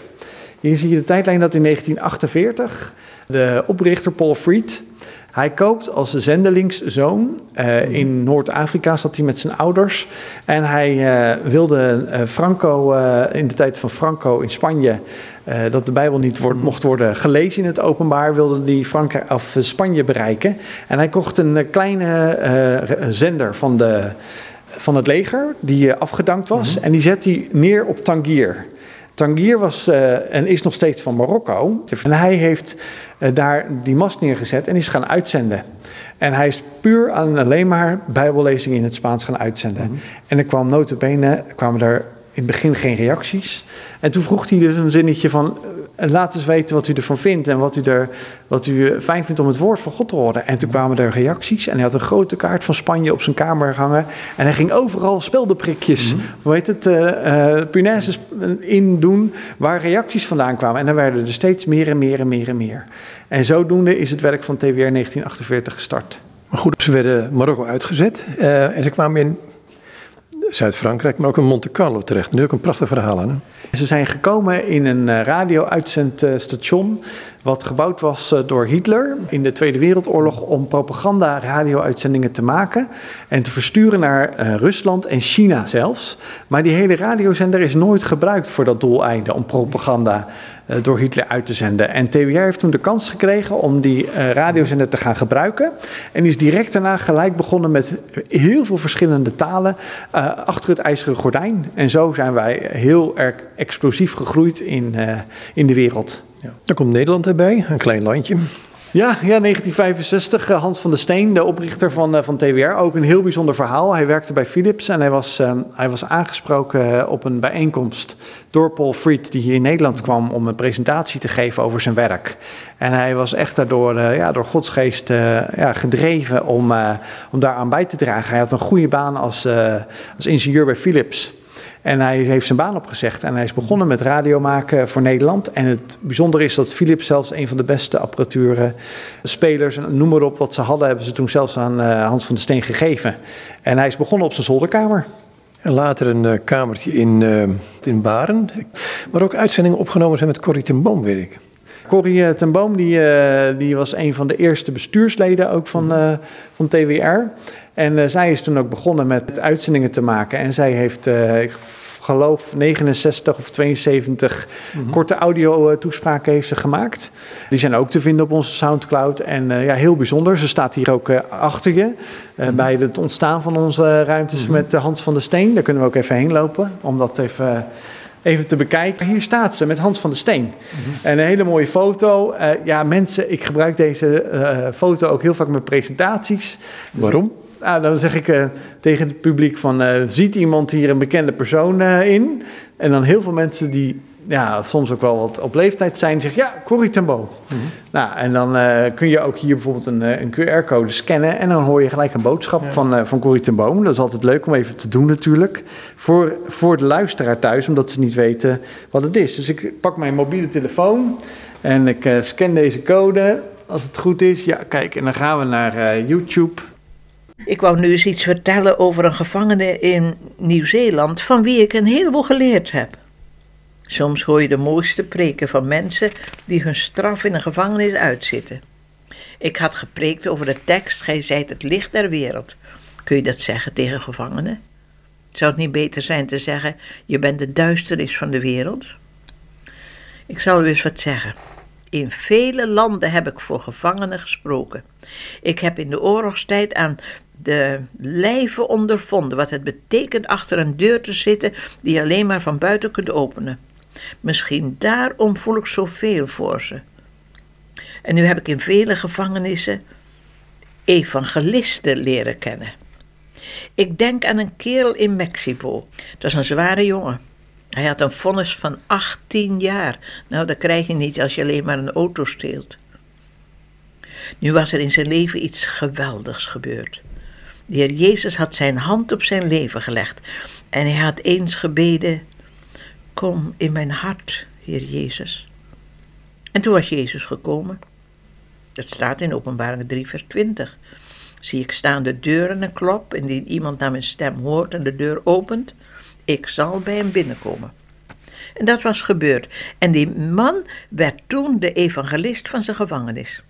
Hier zie je de tijdlijn dat in 1948 de oprichter Paul Fried hij koopt als zendelingszoon. Uh, in Noord-Afrika zat hij met zijn ouders. En hij uh, wilde uh, Franco, in de tijd van Franco in Spanje, dat de Bijbel niet wordt, mocht worden gelezen in het openbaar, wilde hij Frankrijk of Spanje bereiken. En hij kocht een kleine zender van, de, van het leger, die afgedankt was. Mm -hmm. En die zet hij neer op Tangier. Tangier was uh, en is nog steeds van Marokko. En hij heeft uh, daar die mast neergezet en is gaan uitzenden. En hij is puur aan alleen maar bijbellezingen in het Spaans gaan uitzenden. Mm -hmm. En er kwam notabene, kwamen er in het begin geen reacties. En toen vroeg hij dus een zinnetje van... laat eens weten wat u ervan vindt en wat u, er, wat u fijn vindt om het woord van God te horen. En toen kwamen er reacties en hij had een grote kaart van Spanje op zijn kamer hangen. En hij ging overal speldenprikjes, mm -hmm. hoe heet het, uh, uh, punaises in doen waar reacties vandaan kwamen. En dan werden er steeds meer en meer en meer en meer. En zodoende is het werk van TWR 1948 gestart. Maar goed, ze werden Marokko uitgezet uh, en ze kwamen in Zuid-Frankrijk, maar ook in Monte Carlo terecht. Nu ook een prachtig verhaal aan. Hè? Ze zijn gekomen in een radio-uitzendstation wat gebouwd was door Hitler in de Tweede Wereldoorlog om propaganda-radio-uitzendingen te maken en te versturen naar uh, Rusland en China zelfs. Maar die hele radiozender is nooit gebruikt voor dat doeleinde om propaganda door Hitler uit te zenden. En TWR heeft toen de kans gekregen om die uh, radiozender te gaan gebruiken en is direct daarna gelijk begonnen met heel veel verschillende talen achter het ijzeren gordijn. En zo zijn wij heel erg explosief gegroeid in, in de wereld. Ja. Dan komt Nederland erbij, een klein landje. Ja, ja, 1965. Hans van der Steen, de oprichter van, van TWR. Ook een heel bijzonder verhaal. Hij werkte bij Philips en hij was, uh, hij was aangesproken op een bijeenkomst door Paul Fried, die hier in Nederland kwam om een presentatie te geven over zijn werk. En hij was echt daardoor, ja, door godsgeest uh, ja, gedreven om, om daaraan bij te dragen. Hij had een goede baan als, als ingenieur bij Philips. En hij heeft zijn baan opgezegd en hij is begonnen met radio maken voor Nederland. En het bijzondere is dat Philips zelfs een van de beste apparaturen, spelers, noem maar op wat ze hadden, hebben ze toen zelfs aan uh, Hans van der Steen gegeven. En hij is begonnen op zijn zolderkamer. En later een uh, kamertje in, uh, in Baren, waar ook uitzendingen opgenomen zijn met Corrie ten Boom, weet ik. Corrie ten Boom die, die was een van de eerste bestuursleden ook van, van TWR. En zij is toen ook begonnen met uitzendingen te maken. En zij heeft, ik geloof, 69 of 72 mm-hmm. korte audio-toespraken heeft ze gemaakt. Die zijn ook te vinden op onze Soundcloud. En ja, heel bijzonder. Ze staat hier ook achter je. Mm-hmm. Bij het ontstaan van onze ruimtes mm-hmm. met Hans van der Steen. Daar kunnen we ook even heen lopen. Om dat even even te bekijken. Hier staat ze met Hans van der Steen. Mm-hmm. En een hele mooie foto. Uh, ja, mensen, ik gebruik deze uh, foto ook heel vaak met presentaties. Waarom? Nou, dan zeg ik uh, tegen het publiek van, ziet iemand hier een bekende persoon in? En dan heel veel mensen die ja, soms ook wel wat op leeftijd zijn, zeggen ja, Corrie ten Boom. Mm-hmm. Nou, en dan kun je ook hier bijvoorbeeld een, een QR-code scannen en dan hoor je gelijk een boodschap ja. van, van Corrie ten Boom. Dat is altijd leuk om even te doen natuurlijk. Voor, voor de luisteraar thuis, omdat ze niet weten wat het is. Dus ik pak mijn mobiele telefoon en ik scan deze code. Als het goed is, ja, kijk, en dan gaan we naar YouTube. Ik wou nu eens iets vertellen over een gevangene in Nieuw-Zeeland van wie ik een heleboel geleerd heb. Soms hoor je de mooiste preken van mensen die hun straf in een gevangenis uitzitten. Ik had gepreekt over de tekst: Gij zijt het licht der wereld. Kun je dat zeggen tegen gevangenen? Zou het niet beter zijn te zeggen: Je bent de duisternis van de wereld? Ik zal u eens wat zeggen. In vele landen heb ik voor gevangenen gesproken. Ik heb in de oorlogstijd aan de lijve ondervonden wat het betekent achter een deur te zitten die je alleen maar van buiten kunt openen. Misschien daarom voel ik zoveel voor ze. En nu heb ik in vele gevangenissen evangelisten leren kennen. Ik denk aan een kerel in Mexico. Dat is een zware jongen. Hij had een vonnis van 18 jaar. Nou, dat krijg je niet als je alleen maar een auto steelt. Nu was er in zijn leven iets geweldigs gebeurd. De Heer Jezus had zijn hand op zijn leven gelegd en hij had eens gebeden: Kom in mijn hart, Heer Jezus. En toen was Jezus gekomen. Dat staat in Openbaring 3, vers 20. Zie ik staan de deur en klop, indien iemand naar mijn stem hoort en de deur opent, ik zal bij hem binnenkomen. En dat was gebeurd. En die man werd toen de evangelist van zijn gevangenis.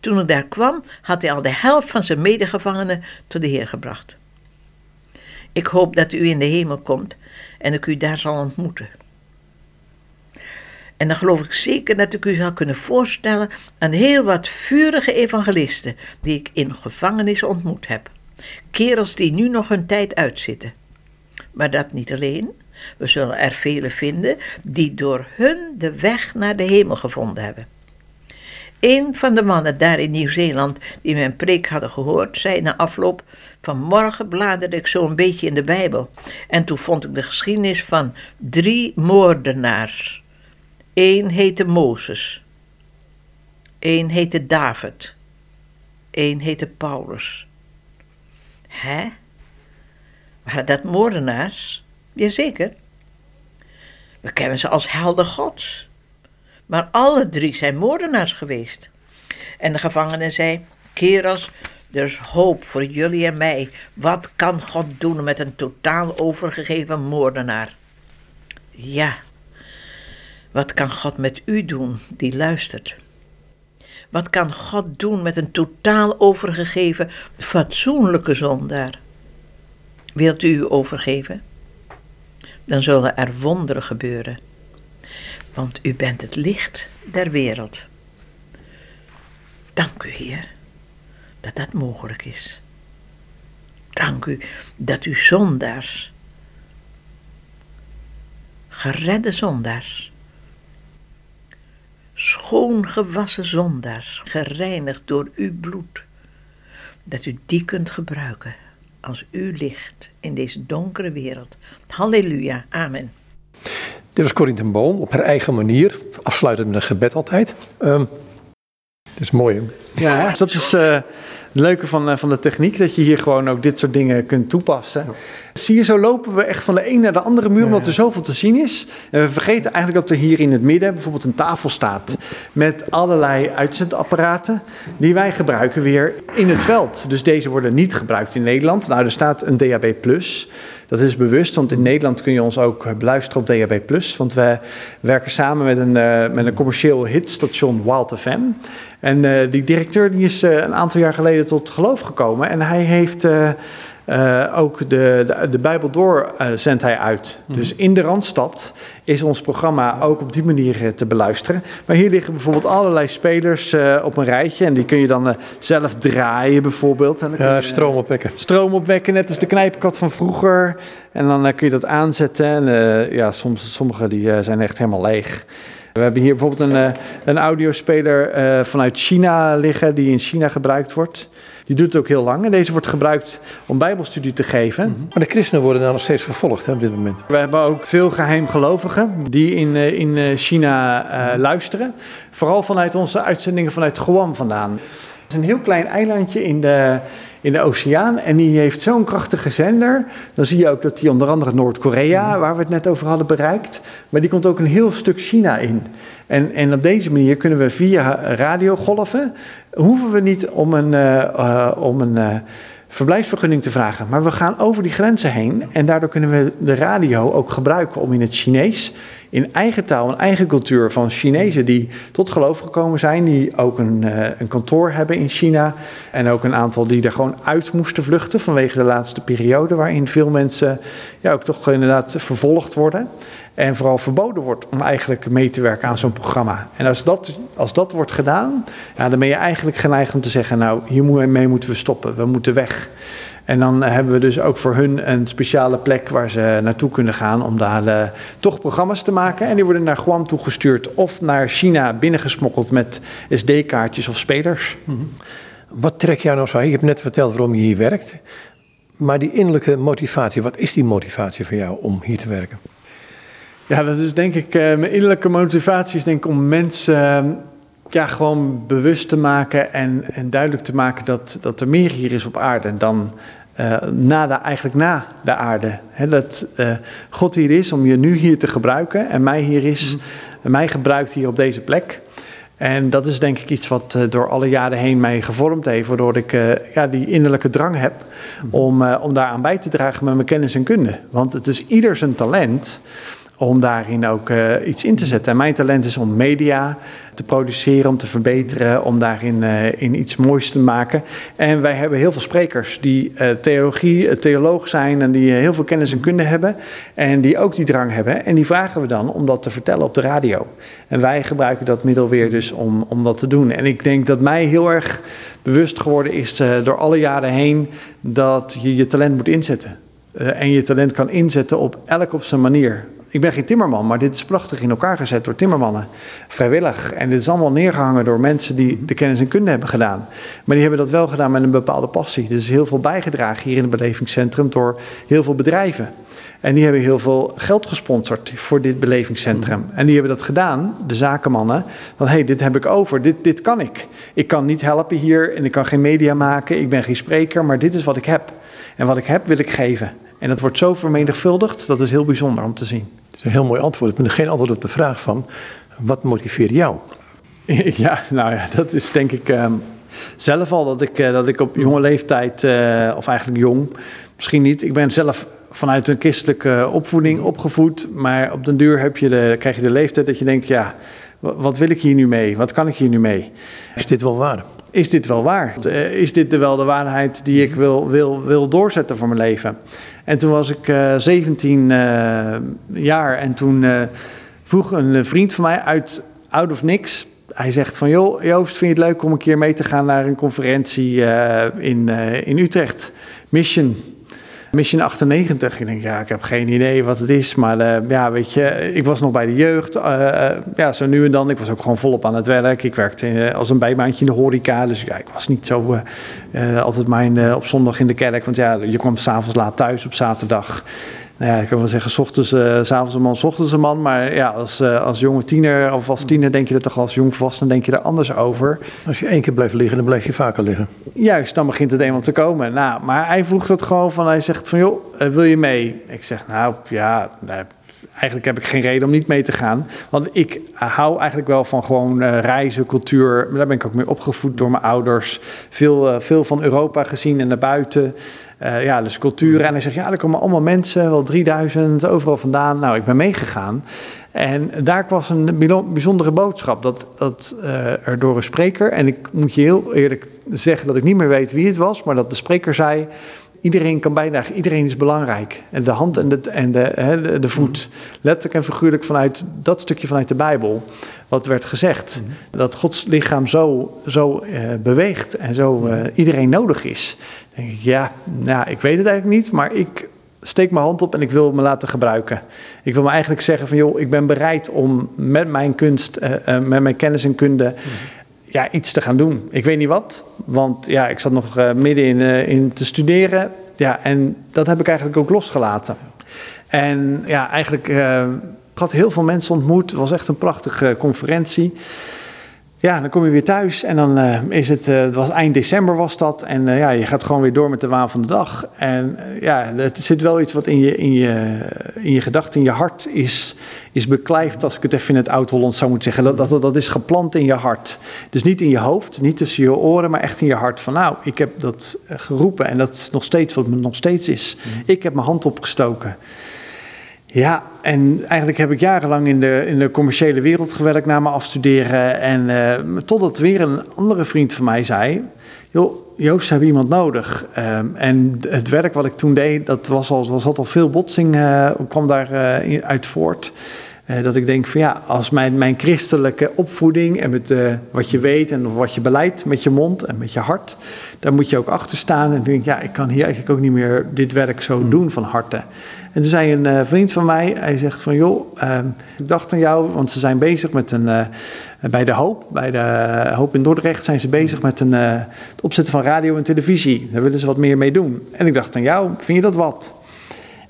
Toen ik daar kwam, had hij al de helft van zijn medegevangenen tot de Heer gebracht. Ik hoop dat u in de hemel komt en ik u daar zal ontmoeten. En dan geloof ik zeker dat ik u zal kunnen voorstellen aan heel wat vurige evangelisten die ik in gevangenis ontmoet heb. Kerels die nu nog hun tijd uitzitten. Maar dat niet alleen. We zullen er vele vinden die door hun de weg naar de hemel gevonden hebben. Een van de mannen daar in Nieuw-Zeeland die mijn preek hadden gehoord, zei na afloop: Vanmorgen bladerde ik zo een beetje in de Bijbel. En toen vond ik de geschiedenis van drie moordenaars. Eén heette Mozes. Eén heette David. Eén heette Paulus. Hè? Waren dat moordenaars? Jazeker. We kennen ze als helden gods. Maar alle drie zijn moordenaars geweest. En de gevangene zei: Kerels, er is hoop voor jullie en mij. Wat kan God doen met een totaal overgegeven moordenaar? Ja, wat kan God met u doen die luistert? Wat kan God doen met een totaal overgegeven, fatsoenlijke zondaar? Wilt u u overgeven? Dan zullen er wonderen gebeuren. Want u bent het licht der wereld. Dank u, Heer, dat dat mogelijk is. Dank u dat u zondaars, geredde zondaars, schoongewassen zondaars, gereinigd door uw bloed, dat u die kunt gebruiken als uw licht in deze donkere wereld. Halleluja, amen. Dit was Corrie ten Boom op haar eigen manier, afsluitend met een gebed altijd. Het is mooi. Ja, dat is uh, het leuke van, uh, van de techniek, dat je hier gewoon ook dit soort dingen kunt toepassen. Zie je, zo lopen we echt van de een naar de andere muur, omdat er zoveel te zien is. En we vergeten eigenlijk dat er hier in het midden bijvoorbeeld een tafel staat met allerlei uitzendapparaten die wij gebruiken weer in het veld. Dus deze worden niet gebruikt in Nederland. Nou, er staat een DAB+. Dat is bewust, want in Nederland kun je ons ook beluisteren op DAB+. Want we werken samen met een, uh, met een commercieel hitstation Wild FM. En uh, die directeur die is uh, een aantal jaar geleden tot geloof gekomen. En hij heeft uh, ook de, de, de, Bijbel door zendt hij uit. Mm. Dus in de Randstad is ons programma ook op die manier te beluisteren. Maar hier liggen bijvoorbeeld allerlei spelers op een rijtje. En die kun je dan zelf draaien bijvoorbeeld. En ja, stroom opwekken. Stroom opwekken, net als de knijpkat van vroeger. En dan kun je dat aanzetten. En ja, soms, sommige die, zijn echt helemaal leeg. We hebben hier bijvoorbeeld een, een audiospeler vanuit China liggen, die in China gebruikt wordt. Die doet het ook heel lang. En deze wordt gebruikt om bijbelstudie te geven. -hmm. Maar de christenen worden daar nog steeds vervolgd hè, op dit moment. We hebben ook veel geheimgelovigen die in, in China uh, luisteren. Vooral vanuit onze uitzendingen vanuit Guam vandaan. Het is een heel klein eilandje in de, in de oceaan. En die heeft zo'n krachtige zender. Dan zie je ook dat die onder andere Noord-Korea, waar we het net over hadden, bereikt. Maar die komt ook een heel stuk China in. En, en op deze manier kunnen we via radiogolven, hoeven we niet om een, uh, uh, om een uh, verblijfsvergunning te vragen. Maar we gaan over die grenzen heen en daardoor kunnen we de radio ook gebruiken om in het Chinees, in eigen taal, een eigen cultuur van Chinezen die tot geloof gekomen zijn, die ook een, een kantoor hebben in China en ook een aantal die er gewoon uit moesten vluchten vanwege de laatste periode waarin veel mensen ja, ook toch inderdaad vervolgd worden. En vooral verboden wordt om eigenlijk mee te werken aan zo'n programma. En als dat, als dat wordt gedaan, ja, dan ben je eigenlijk geneigd om te zeggen: Nou, hiermee moeten we stoppen, we moeten weg. En dan hebben we dus ook voor hun een speciale plek waar ze naartoe kunnen gaan om daar uh, toch programma's te maken. En die worden naar Guam toegestuurd of naar China binnengesmokkeld met SD-kaartjes of spelers. -hmm. Wat trek jij nou zo? Je hebt net verteld waarom je hier werkt. Maar die innerlijke motivatie, wat is die motivatie voor jou om hier te werken? Ja, dat is denk ik, uh, mijn innerlijke motivatie is denk ik om mensen uh, ja, gewoon bewust te maken en, en duidelijk te maken dat, dat er meer hier is op aarde dan uh, na de, eigenlijk na de aarde. He, dat God hier is om je nu hier te gebruiken en mij hier is, mm. mij gebruikt hier op deze plek. En dat is denk ik iets wat uh, door alle jaren heen mij gevormd heeft, waardoor ik ja, die innerlijke drang heb om, uh, om daaraan bij te dragen met mijn kennis en kunde. Want het is ieder zijn talent om daarin ook uh, iets in te zetten. En mijn talent is om media te produceren, om te verbeteren, om daarin uh, in iets moois te maken. En wij hebben heel veel sprekers die uh, theologie, theoloog zijn en die heel veel kennis en kunde hebben. En die ook die drang hebben. En die vragen we dan om dat te vertellen op de radio. En wij gebruiken dat middel weer dus om, om dat te doen. En ik denk dat mij heel erg bewust geworden is door alle jaren heen dat je je talent moet inzetten. en je talent kan inzetten op elk op zijn manier. Ik ben geen timmerman, maar dit is prachtig in elkaar gezet door timmermannen. Vrijwillig. En dit is allemaal neergehangen door mensen die de kennis en kunde hebben gedaan. Maar die hebben dat wel gedaan met een bepaalde passie. Er is heel veel bijgedragen hier in het belevingscentrum door heel veel bedrijven. En die hebben heel veel geld gesponsord voor dit belevingscentrum. En die hebben dat gedaan, de zakenmannen. Van hé, hey, dit heb ik over, dit, dit kan ik. Ik kan niet helpen hier en ik kan geen media maken, ik ben geen spreker, maar dit is wat ik heb. En wat ik heb wil ik geven. En dat wordt zo vermenigvuldigd, dat is heel bijzonder om te zien. Dat is een heel mooi antwoord. Ik ben geen antwoord op de vraag van, wat motiveert jou? *laughs* Ja, nou ja, dat is denk ik um, zelf al dat ik, uh, dat ik op jonge leeftijd, uh, of eigenlijk jong, misschien niet. Ik ben zelf vanuit een christelijke opvoeding opgevoed, maar op den duur heb je de, krijg je de leeftijd dat je denkt, ja, wat wil ik hier nu mee? Wat kan ik hier nu mee? Is dit wel waar? Is dit wel waar? Is dit wel de waarheid die ik wil, wil, wil doorzetten voor mijn leven? En toen was ik uh, 17 uh, jaar en toen vroeg een vriend van mij uit Out of Niks. Hij zegt van, joh, Joost, vind je het leuk om een keer mee te gaan naar een conferentie in, in Utrecht? Mission, Mission 98. Ik denk, ja, ik heb geen idee wat het is. Maar uh, ja, weet je, ik was nog bij de jeugd. Uh, ja, zo nu en dan. Ik was ook gewoon volop aan het werk. Ik werkte als een bijbaantje in de horeca. Dus ja, ik was niet zo altijd mijn op zondag in de kerk. Want ja, je kwam s'avonds laat thuis op zaterdag nou ja, ik kan wel zeggen, s ochtends, uh, s avonds een man, s ochtends een man. Maar ja, als, uh, als jonge tiener of als tiener denk je er toch als jongvolwassene denk je er anders over. Als je één keer blijft liggen, dan blijf je vaker liggen. Juist, dan begint het eenmaal te komen. Nou, maar hij vroeg dat gewoon van, hij zegt van, joh, uh, wil je mee? Ik zeg, nou ja, eigenlijk heb ik geen reden om niet mee te gaan. Want ik hou eigenlijk wel van gewoon reizen, cultuur. Daar ben ik ook mee opgevoed door mijn ouders. Veel, veel van Europa gezien en naar buiten. Uh, ja, dus cultuur. En hij zegt, ja, er komen allemaal mensen, wel 3000, overal vandaan. Nou, ik ben meegegaan. En daar was een bijzondere boodschap. Dat, dat uh, er door een spreker, en ik moet je heel eerlijk zeggen dat ik niet meer weet wie het was, maar dat de spreker zei. Iedereen kan bijdragen, iedereen is belangrijk. En de hand en de, en de, de, de voet, letterlijk en figuurlijk vanuit dat stukje vanuit de Bijbel, wat werd gezegd. Dat Gods lichaam zo, zo uh, beweegt en zo uh, iedereen nodig is denk ik, ja, nou, ik weet het eigenlijk niet, maar ik steek mijn hand op en ik wil me laten gebruiken. Ik wil me eigenlijk zeggen van, joh, ik ben bereid om met mijn kunst, uh, uh, met mijn kennis en kunde, ja, iets te gaan doen. Ik weet niet wat, want ja, ik zat nog uh, midden in, in te studeren. Ja, en dat heb ik eigenlijk ook losgelaten. En ja, eigenlijk ik had heel veel mensen ontmoet. Het was echt een prachtige conferentie. Ja, dan kom je weer thuis en dan uh, is het, uh, het was eind december was dat. En uh, ja, je gaat gewoon weer door met de waan van de dag. En ja, het zit wel iets wat in je, in je, in je gedachten, in je hart is, is beklijft, als ik het even in het oud-Hollands zou moeten zeggen. Dat, dat, dat is geplant in je hart. Dus niet in je hoofd, niet tussen je oren, maar echt in je hart. Van nou, ik heb dat geroepen en dat is nog steeds wat me nog steeds is. Mm. Ik heb mijn hand opgestoken. Ja, en eigenlijk heb ik jarenlang in de, in de commerciële wereld gewerkt na mijn afstuderen. En uh, totdat weer een andere vriend van mij zei: Joh, Joost, hebben iemand nodig. Um, en het werk wat ik toen deed, dat was al, was al veel botsing, uh, kwam daar uh, uit voort. Uh, dat ik denk van ja, als mijn, mijn christelijke opvoeding en met uh, wat je weet en wat je beleidt met je mond en met je hart, daar moet je ook achter staan. En ik denk ja, ik kan hier eigenlijk ook niet meer dit werk zo mm. doen van harte. En toen zei een uh, vriend van mij, hij zegt van joh, ik dacht aan jou, want ze zijn bezig met een, bij de Hoop, bij de Hoop in Dordrecht zijn ze bezig met een, het opzetten van radio en televisie. Daar willen ze wat meer mee doen. En ik dacht aan jou, vind je dat wat?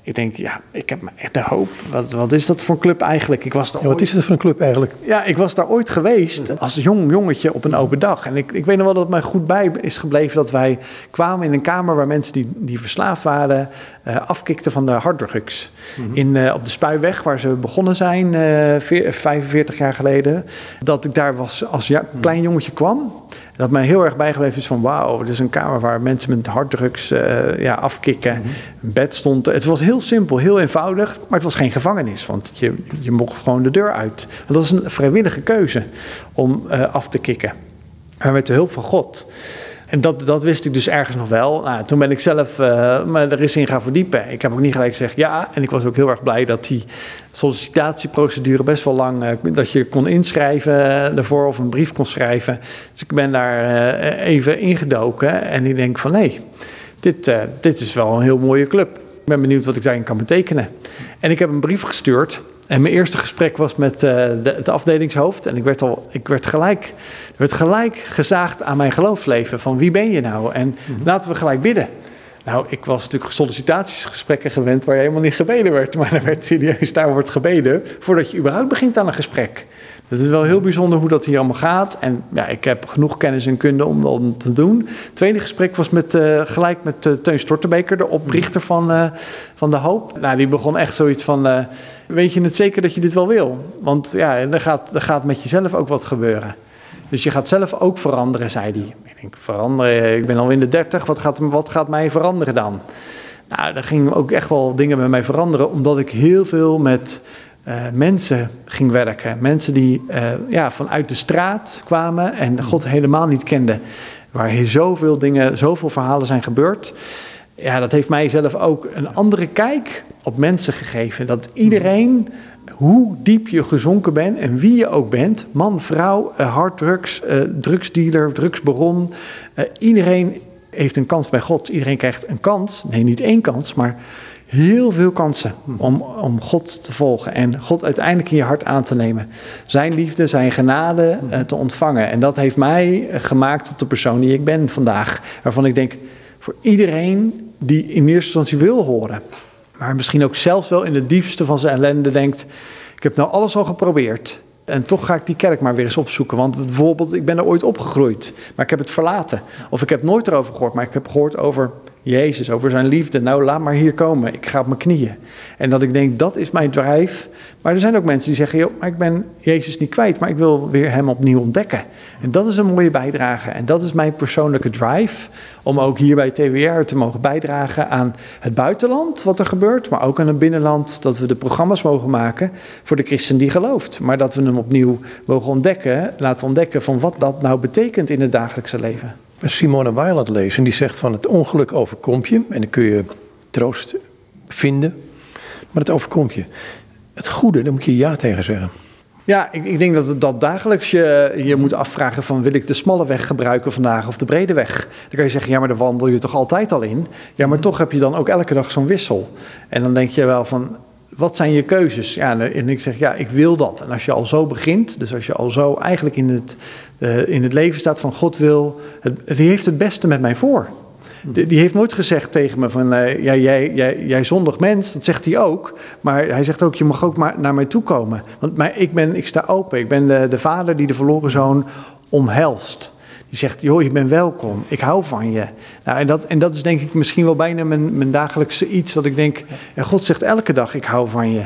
Ik denk, ja, ik heb me echt de hoop. Wat, wat is dat voor een club eigenlijk? Ik was daar Ja, wat is het voor een club eigenlijk? ja, ik was daar ooit geweest als jong jongetje op een open dag. En ik, ik weet nog wel dat het mij goed bij is gebleven dat wij kwamen in een kamer waar mensen die, die verslaafd waren eh, afkikten van de harddrugs. in, eh, op de Spuiweg, waar ze begonnen zijn eh, veer- 45 jaar geleden. Dat ik daar was als ja, klein jongetje kwam. Dat mij heel erg bijgebleven is van wauw, het is een kamer waar mensen met harddrugs eh, ja, afkikken. Een bed stond. Het was heel simpel, heel eenvoudig, maar het was geen gevangenis. Want je, je mocht gewoon de deur uit. Dat was een vrijwillige keuze om eh, af te kicken. Maar met de hulp van God. En dat, dat wist ik dus ergens nog wel. Nou, toen ben ik zelf eh, me er eens in gaan verdiepen. Ik heb ook niet gelijk gezegd ja. En ik was ook heel erg blij dat die sollicitatieprocedure best wel lang... eh, dat je kon inschrijven eh, ervoor of een brief kon schrijven. Dus ik ben daar eh, even ingedoken. En ik denk van dit, eh, dit is wel een heel mooie club. Ik ben benieuwd wat ik daarin kan betekenen. En ik heb een brief gestuurd. En mijn eerste gesprek was met eh, de, het afdelingshoofd. En ik werd, al, ik werd gelijk, er werd gelijk gezaagd aan mijn geloofsleven. Van wie ben je nou? En laten we gelijk bidden. Nou, ik was natuurlijk sollicitatiesgesprekken gewend waar helemaal niet gebeden werd. *laughs* Maar er werd serieus, daar wordt gebeden voordat je überhaupt begint aan een gesprek. Dat is wel heel bijzonder hoe dat hier allemaal gaat. En ja, ik heb genoeg kennis en kunde om dat te doen. Het tweede gesprek was met, eh, gelijk met eh, Teun Stortenbeker, de oprichter van, eh, van De Hoop. Nou, die begon echt zoiets van, weet je het zeker dat je dit wel wil? Want ja, er gaat, er gaat met jezelf ook wat gebeuren. Dus je gaat zelf ook veranderen, zei hij. Ik denk, veranderen, ik ben al in de dertig, wat gaat, wat gaat mij veranderen dan? Nou, er gingen ook echt wel dingen met mij veranderen, omdat ik heel veel met mensen ging werken. Mensen die eh, ja, vanuit de straat kwamen en God helemaal niet kenden. Waar zoveel dingen, zoveel verhalen zijn gebeurd. Ja, dat heeft mij zelf ook een andere kijk op mensen gegeven. Dat iedereen, hoe diep je gezonken bent en wie je ook bent, man, vrouw, eh, harddrugs, eh, drugsdealer, drugsbaron, eh, iedereen heeft een kans bij God. Iedereen krijgt een kans, nee, niet één kans, maar heel veel kansen om, om God te volgen en God uiteindelijk in je hart aan te nemen. Zijn liefde, zijn genade eh, te ontvangen. En dat heeft mij eh, gemaakt tot de persoon die ik ben vandaag. Waarvan ik denk, voor iedereen die in eerste instantie wil horen, maar misschien ook zelfs wel in het diepste van zijn ellende denkt: Ik heb nou alles al geprobeerd. En toch ga ik die kerk maar weer eens opzoeken. Want bijvoorbeeld, ik ben er ooit opgegroeid, maar ik heb het verlaten. Of ik heb nooit erover gehoord, maar ik heb gehoord over Jezus, over zijn liefde. Nou, laat maar hier komen. Ik ga op mijn knieën. En dat ik denk, dat is mijn drijf. Maar er zijn ook mensen die zeggen, joh, maar ik ben Jezus niet kwijt, maar ik wil weer hem opnieuw ontdekken. En dat is een mooie bijdrage. En dat is mijn persoonlijke drive, om ook hier bij TWR te mogen bijdragen aan het buitenland, wat er gebeurt. Maar ook aan het binnenland, dat we de programma's mogen maken voor de christen die gelooft. Maar dat we hem opnieuw mogen ontdekken, laten ontdekken van wat dat nou betekent in het dagelijkse leven. Simone Weil aan lezen. En die zegt van het ongeluk overkomt je. En dan kun je troost vinden. Maar het overkomt je. Het goede, daar moet je ja tegen zeggen. Ja, ik, ik denk dat dat dagelijks je, je moet afvragen van wil ik de smalle weg gebruiken vandaag of de brede weg. Dan kan je zeggen, ja maar daar wandel je toch altijd al in. Ja, maar toch heb je dan ook elke dag zo'n wissel. En dan denk je wel van, wat zijn je keuzes? Ja, en ik zeg, ja, ik wil dat. En als je al zo begint, dus als je al zo eigenlijk in het, uh, in het leven staat van God wil, het, die heeft het beste met mij voor. Die, die heeft nooit gezegd tegen me van, uh, ja, jij, jij, jij zondig mens, dat zegt hij ook. Maar hij zegt ook, je mag ook maar naar mij toe komen. Want maar ik, ben, ik sta open, ik ben de, de vader die de verloren zoon omhelst. Die zegt, joh, je bent welkom, ik hou van je. Nou, en, dat, en dat is denk ik misschien wel bijna mijn, mijn dagelijkse iets, dat ik denk, ja, God zegt elke dag, ik hou van je.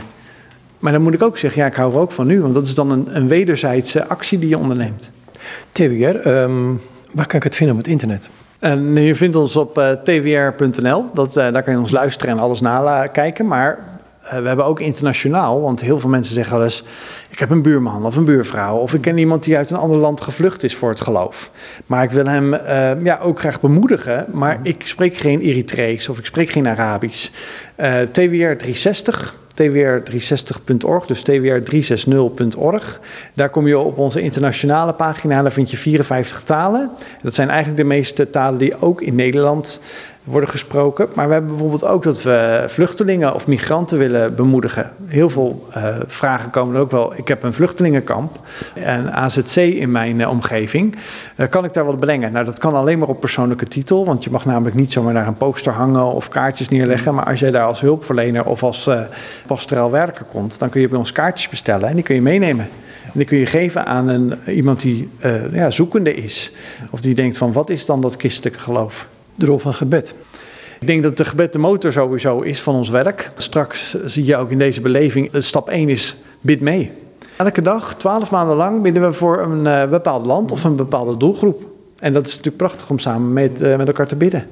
Maar dan moet ik ook zeggen, ja, ik hou er ook van u, want dat is dan een, een wederzijdse actie die je onderneemt. TWR, um, waar kan ik het vinden op het internet? En je vindt ons op uh, twr.nl, dat, uh, daar kan je ons luisteren en alles nakijken. Maar uh, we hebben ook internationaal, want heel veel mensen zeggen wel eens... ik heb een buurman of een buurvrouw of ik ken iemand die uit een ander land gevlucht is voor het geloof. Maar ik wil hem ja, ook graag bemoedigen, maar ik spreek geen Eritrees of ik spreek geen Arabisch. TWR 360 twr360.org, dus twr360.org. Daar kom je op onze internationale pagina, daar vind je 54 talen. Dat zijn eigenlijk de meeste talen die ook in Nederland worden gesproken. Maar we hebben bijvoorbeeld ook dat we vluchtelingen of migranten willen bemoedigen. Heel veel uh, vragen komen er ook wel. Ik heb een vluchtelingenkamp, een AZC in mijn uh, omgeving. Uh, kan ik daar wat brengen? Nou, dat kan alleen maar op persoonlijke titel. Want je mag namelijk niet zomaar naar een poster hangen of kaartjes neerleggen. Maar als jij daar als hulpverlener of als pastoraal werker komt, dan kun je bij ons kaartjes bestellen en die kun je meenemen. En die kun je geven aan een, iemand die ja, zoekende is. Of die denkt van wat is dan dat christelijke geloof? de rol van gebed? Ik denk dat de gebed de motor sowieso is van ons werk. Straks zie je ook in deze beleving, stap 1 is bid mee. Elke dag, twaalf maanden lang, bidden we voor een uh, bepaald land of een bepaalde doelgroep. En dat is natuurlijk prachtig om samen met, uh, met elkaar te bidden.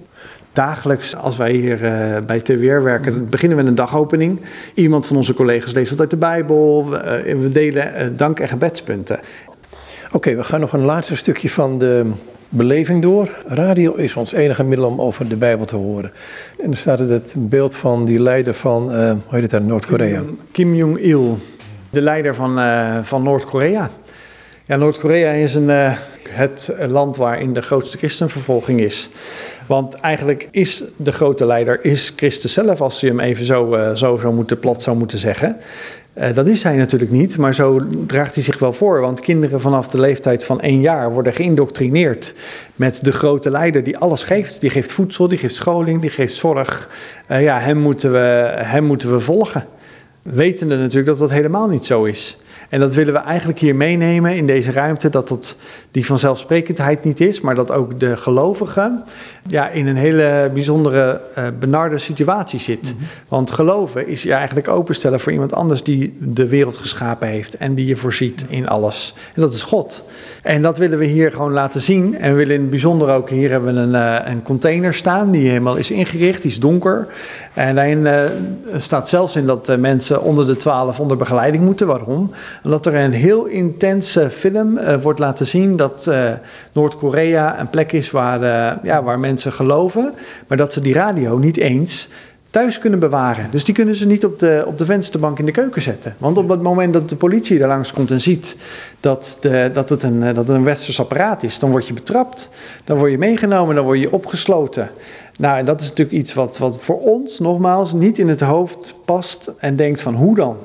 Dagelijks, als wij hier uh, bij TWR werken, beginnen we een dagopening. Iemand van onze collega's leest wat uit de Bijbel. we delen dank- en gebedspunten. Oké, okay, we gaan nog een laatste stukje van de beleving door. Radio is ons enige middel om over de Bijbel te horen. En dan staat het beeld van die leider van, hoe heet het daar, Noord-Korea? Kim Jong-il, de leider van, van Noord-Korea. Ja, Noord-Korea is een, het land waarin de grootste christenvervolging is. Want eigenlijk is de grote leider is Christus zelf, als je hem even zo, zo zou moeten, plat zou moeten zeggen. Uh, dat is hij natuurlijk niet, maar zo draagt hij zich wel voor. Want kinderen vanaf de leeftijd van één jaar worden geïndoctrineerd met de grote leider die alles geeft. Die geeft voedsel, die geeft scholing, die geeft zorg. Uh, ja, hem moeten, we, hem moeten we volgen. Wetende natuurlijk dat dat helemaal niet zo is. En dat willen we eigenlijk hier meenemen in deze ruimte, dat dat die vanzelfsprekendheid niet is, maar dat ook de gelovigen ja, in een hele bijzondere, uh, benarde situatie zit. Mhm. Want geloven is je eigenlijk openstellen voor iemand anders die de wereld geschapen heeft en die je voorziet in alles. En dat is God. En dat willen we hier gewoon laten zien. En we willen in het bijzonder ook, hier hebben we een, uh, een container staan die helemaal is ingericht, die is donker. En daarin uh, staat zelfs in dat mensen onder de 12 onder begeleiding moeten. Waarom? Omdat er een heel intense film uh, wordt laten zien dat uh, Noord-Korea een plek is waar, uh, ja, waar mensen geloven, maar dat ze die radio niet eens thuis kunnen bewaren. Dus die kunnen ze niet op de, op de vensterbank in de keuken zetten. Want op het moment dat de politie daar langs komt en ziet dat, de, dat, het een, dat een westers apparaat is, dan word je betrapt. Dan word je meegenomen, dan word je opgesloten. Nou, en dat is natuurlijk iets wat, wat voor ons, nogmaals, niet in het hoofd past en denkt van hoe dan?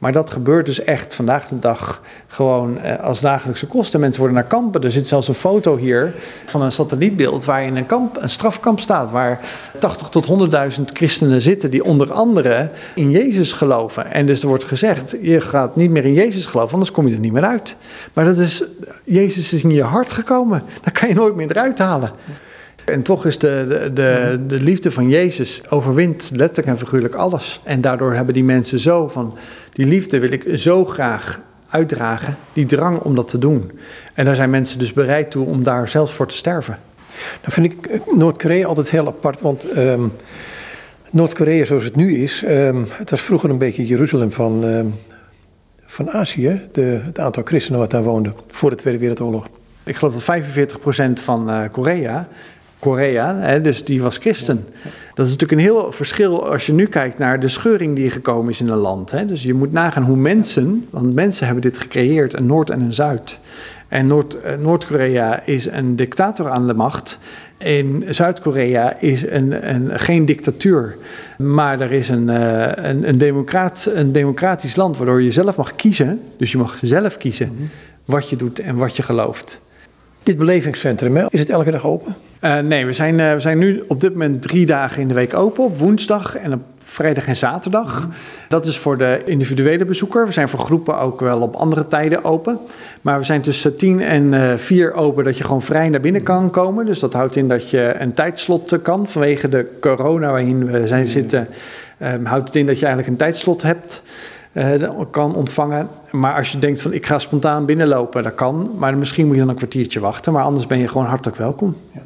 Maar dat gebeurt dus echt vandaag de dag gewoon eh, als dagelijkse kosten. Mensen worden naar kampen. Er zit zelfs een foto hier van een satellietbeeld waarin een, kamp, een strafkamp staat. Waar 80 tot 100.000 christenen zitten die onder andere in Jezus geloven. En dus er wordt gezegd, je gaat niet meer in Jezus geloven, anders kom je er niet meer uit. Maar dat is, Jezus is in je hart gekomen. Daar kan je nooit meer eruit halen. En toch is de, de, de, de, liefde van Jezus overwint letterlijk en figuurlijk alles. En daardoor hebben die mensen zo van, die liefde wil ik zo graag uitdragen, die drang om dat te doen. En daar zijn mensen dus bereid toe om daar zelfs voor te sterven. Dan vind ik eh, Noord-Korea altijd heel apart, want um, Noord-Korea zoals het nu is, um, het was vroeger een beetje Jeruzalem van, um, van Azië, de, het aantal christenen wat daar woonde voor de Tweede Wereldoorlog. Ik geloof dat 45% van uh, Korea Korea, hè, dus die was christen. Dat is natuurlijk een heel verschil als je nu kijkt naar de scheuring die gekomen is in een land. Hè. Dus je moet nagaan hoe mensen, want mensen hebben dit gecreëerd, een Noord en een Zuid. En Noord, eh, Noord-Korea is een dictator aan de macht. In Zuid-Korea is een, een, geen dictatuur, maar er is een, uh, een, een, democraat, een democratisch land waardoor je zelf mag kiezen. Dus je mag zelf kiezen mhm. wat je doet en wat je gelooft. Dit belevingscentrum, is het elke dag open? Uh, nee, we zijn, uh, we zijn nu op dit moment drie dagen in de week open. Op woensdag en op vrijdag en zaterdag. Mm. Dat is voor de individuele bezoeker. We zijn voor groepen ook wel op andere tijden open. Maar we zijn tussen tien en uh, vier open dat je gewoon vrij naar binnen kan komen. Dus dat houdt in dat je een tijdslot kan. Vanwege de corona waarin we zijn zitten, houdt het in dat je eigenlijk een tijdslot hebt uh, kan ontvangen. Maar als je denkt van ik ga spontaan binnenlopen, dat kan. Maar misschien moet je dan een kwartiertje wachten. Maar anders ben je gewoon hartelijk welkom. Ja.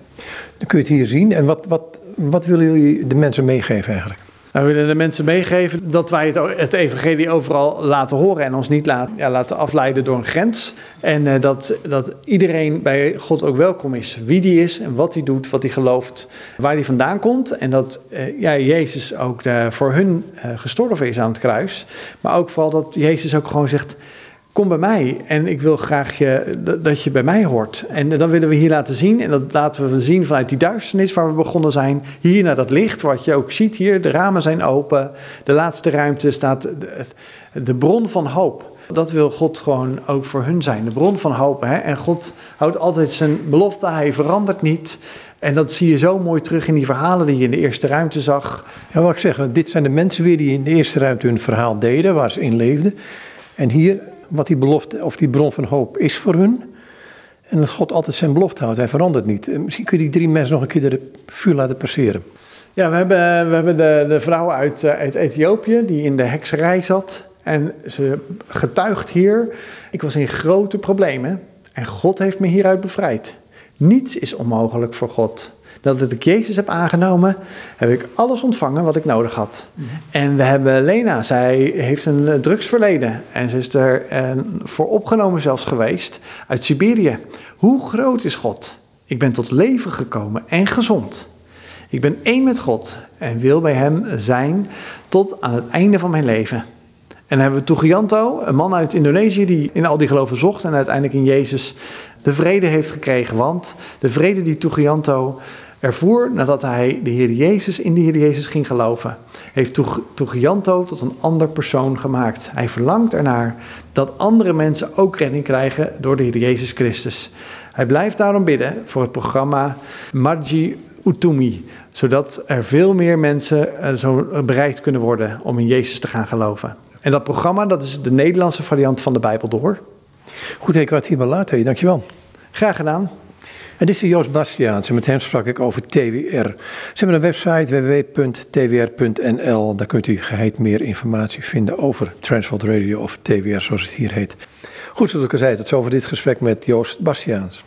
Dan kun je het hier zien. En wat, wat, wat willen jullie de mensen meegeven eigenlijk? Nou, we willen de mensen meegeven dat wij het, het evangelie overal laten horen en ons niet laten, ja, laten afleiden door een grens. En uh, dat, dat iedereen bij God ook welkom is. Wie die is en wat hij doet, wat hij gelooft, waar hij vandaan komt. En dat uh, ja, Jezus ook de, voor hun gestorven is aan het kruis. Maar ook vooral dat Jezus ook gewoon zegt kom bij mij en ik wil graag je, dat je bij mij hoort. En dat willen we hier laten zien. En dat laten we zien vanuit die duisternis waar we begonnen zijn. Hier naar dat licht, wat je ook ziet hier. De ramen zijn open. De laatste ruimte staat de, bron van hoop. Dat wil God gewoon ook voor hun zijn. De bron van hoop. Hè? En God houdt altijd zijn belofte. Hij verandert niet. En dat zie je zo mooi terug in die verhalen die je in de eerste ruimte zag. Ja, wat ik zeggen, dit zijn de mensen weer die in de eerste ruimte hun verhaal deden, waar ze in leefden. En hier wat die belofte of die bron van hoop is voor hun. En dat God altijd zijn belofte houdt, hij verandert niet. Misschien kun je die drie mensen nog een keer de vuur laten passeren. Ja, we hebben, we hebben de, de vrouw uit, uit Ethiopië die in de hekserij zat. En ze getuigt hier, ik was in grote problemen en God heeft me hieruit bevrijd. Niets is onmogelijk voor God. Dat ik Jezus heb aangenomen, heb ik alles ontvangen wat ik nodig had. En we hebben Lena, zij heeft een drugsverleden. En ze is er voor opgenomen zelfs geweest uit Siberië. Hoe groot is God? Ik ben tot leven gekomen en gezond. Ik ben één met God en wil bij Hem zijn tot aan het einde van mijn leven. En dan hebben we Tugianto, een man uit Indonesië die in al die geloven zocht en uiteindelijk in Jezus de vrede heeft gekregen. Want de vrede die Tugianto ervoer nadat hij de Heer Jezus in de Heer Jezus ging geloven, heeft Tugianto tot een ander persoon gemaakt. Hij verlangt ernaar dat andere mensen ook redding krijgen door de Heer Jezus Christus. Hij blijft daarom bidden voor het programma Marji Utumi, zodat er veel meer mensen zo bereikt kunnen worden om in Jezus te gaan geloven. En dat programma, dat is de Nederlandse variant van de Bijbel door. Goed, ik wat hierbij laten. Dankjewel. Graag gedaan. En dit is Joost Bastiaans en met hem sprak ik over TWR. Ze hebben een website www.twr.nl. Daar kunt u geheid meer informatie vinden over Transworld Radio of TWR zoals het hier heet. Goed zoals ik al zei, tot zover dit gesprek met Joost Bastiaans.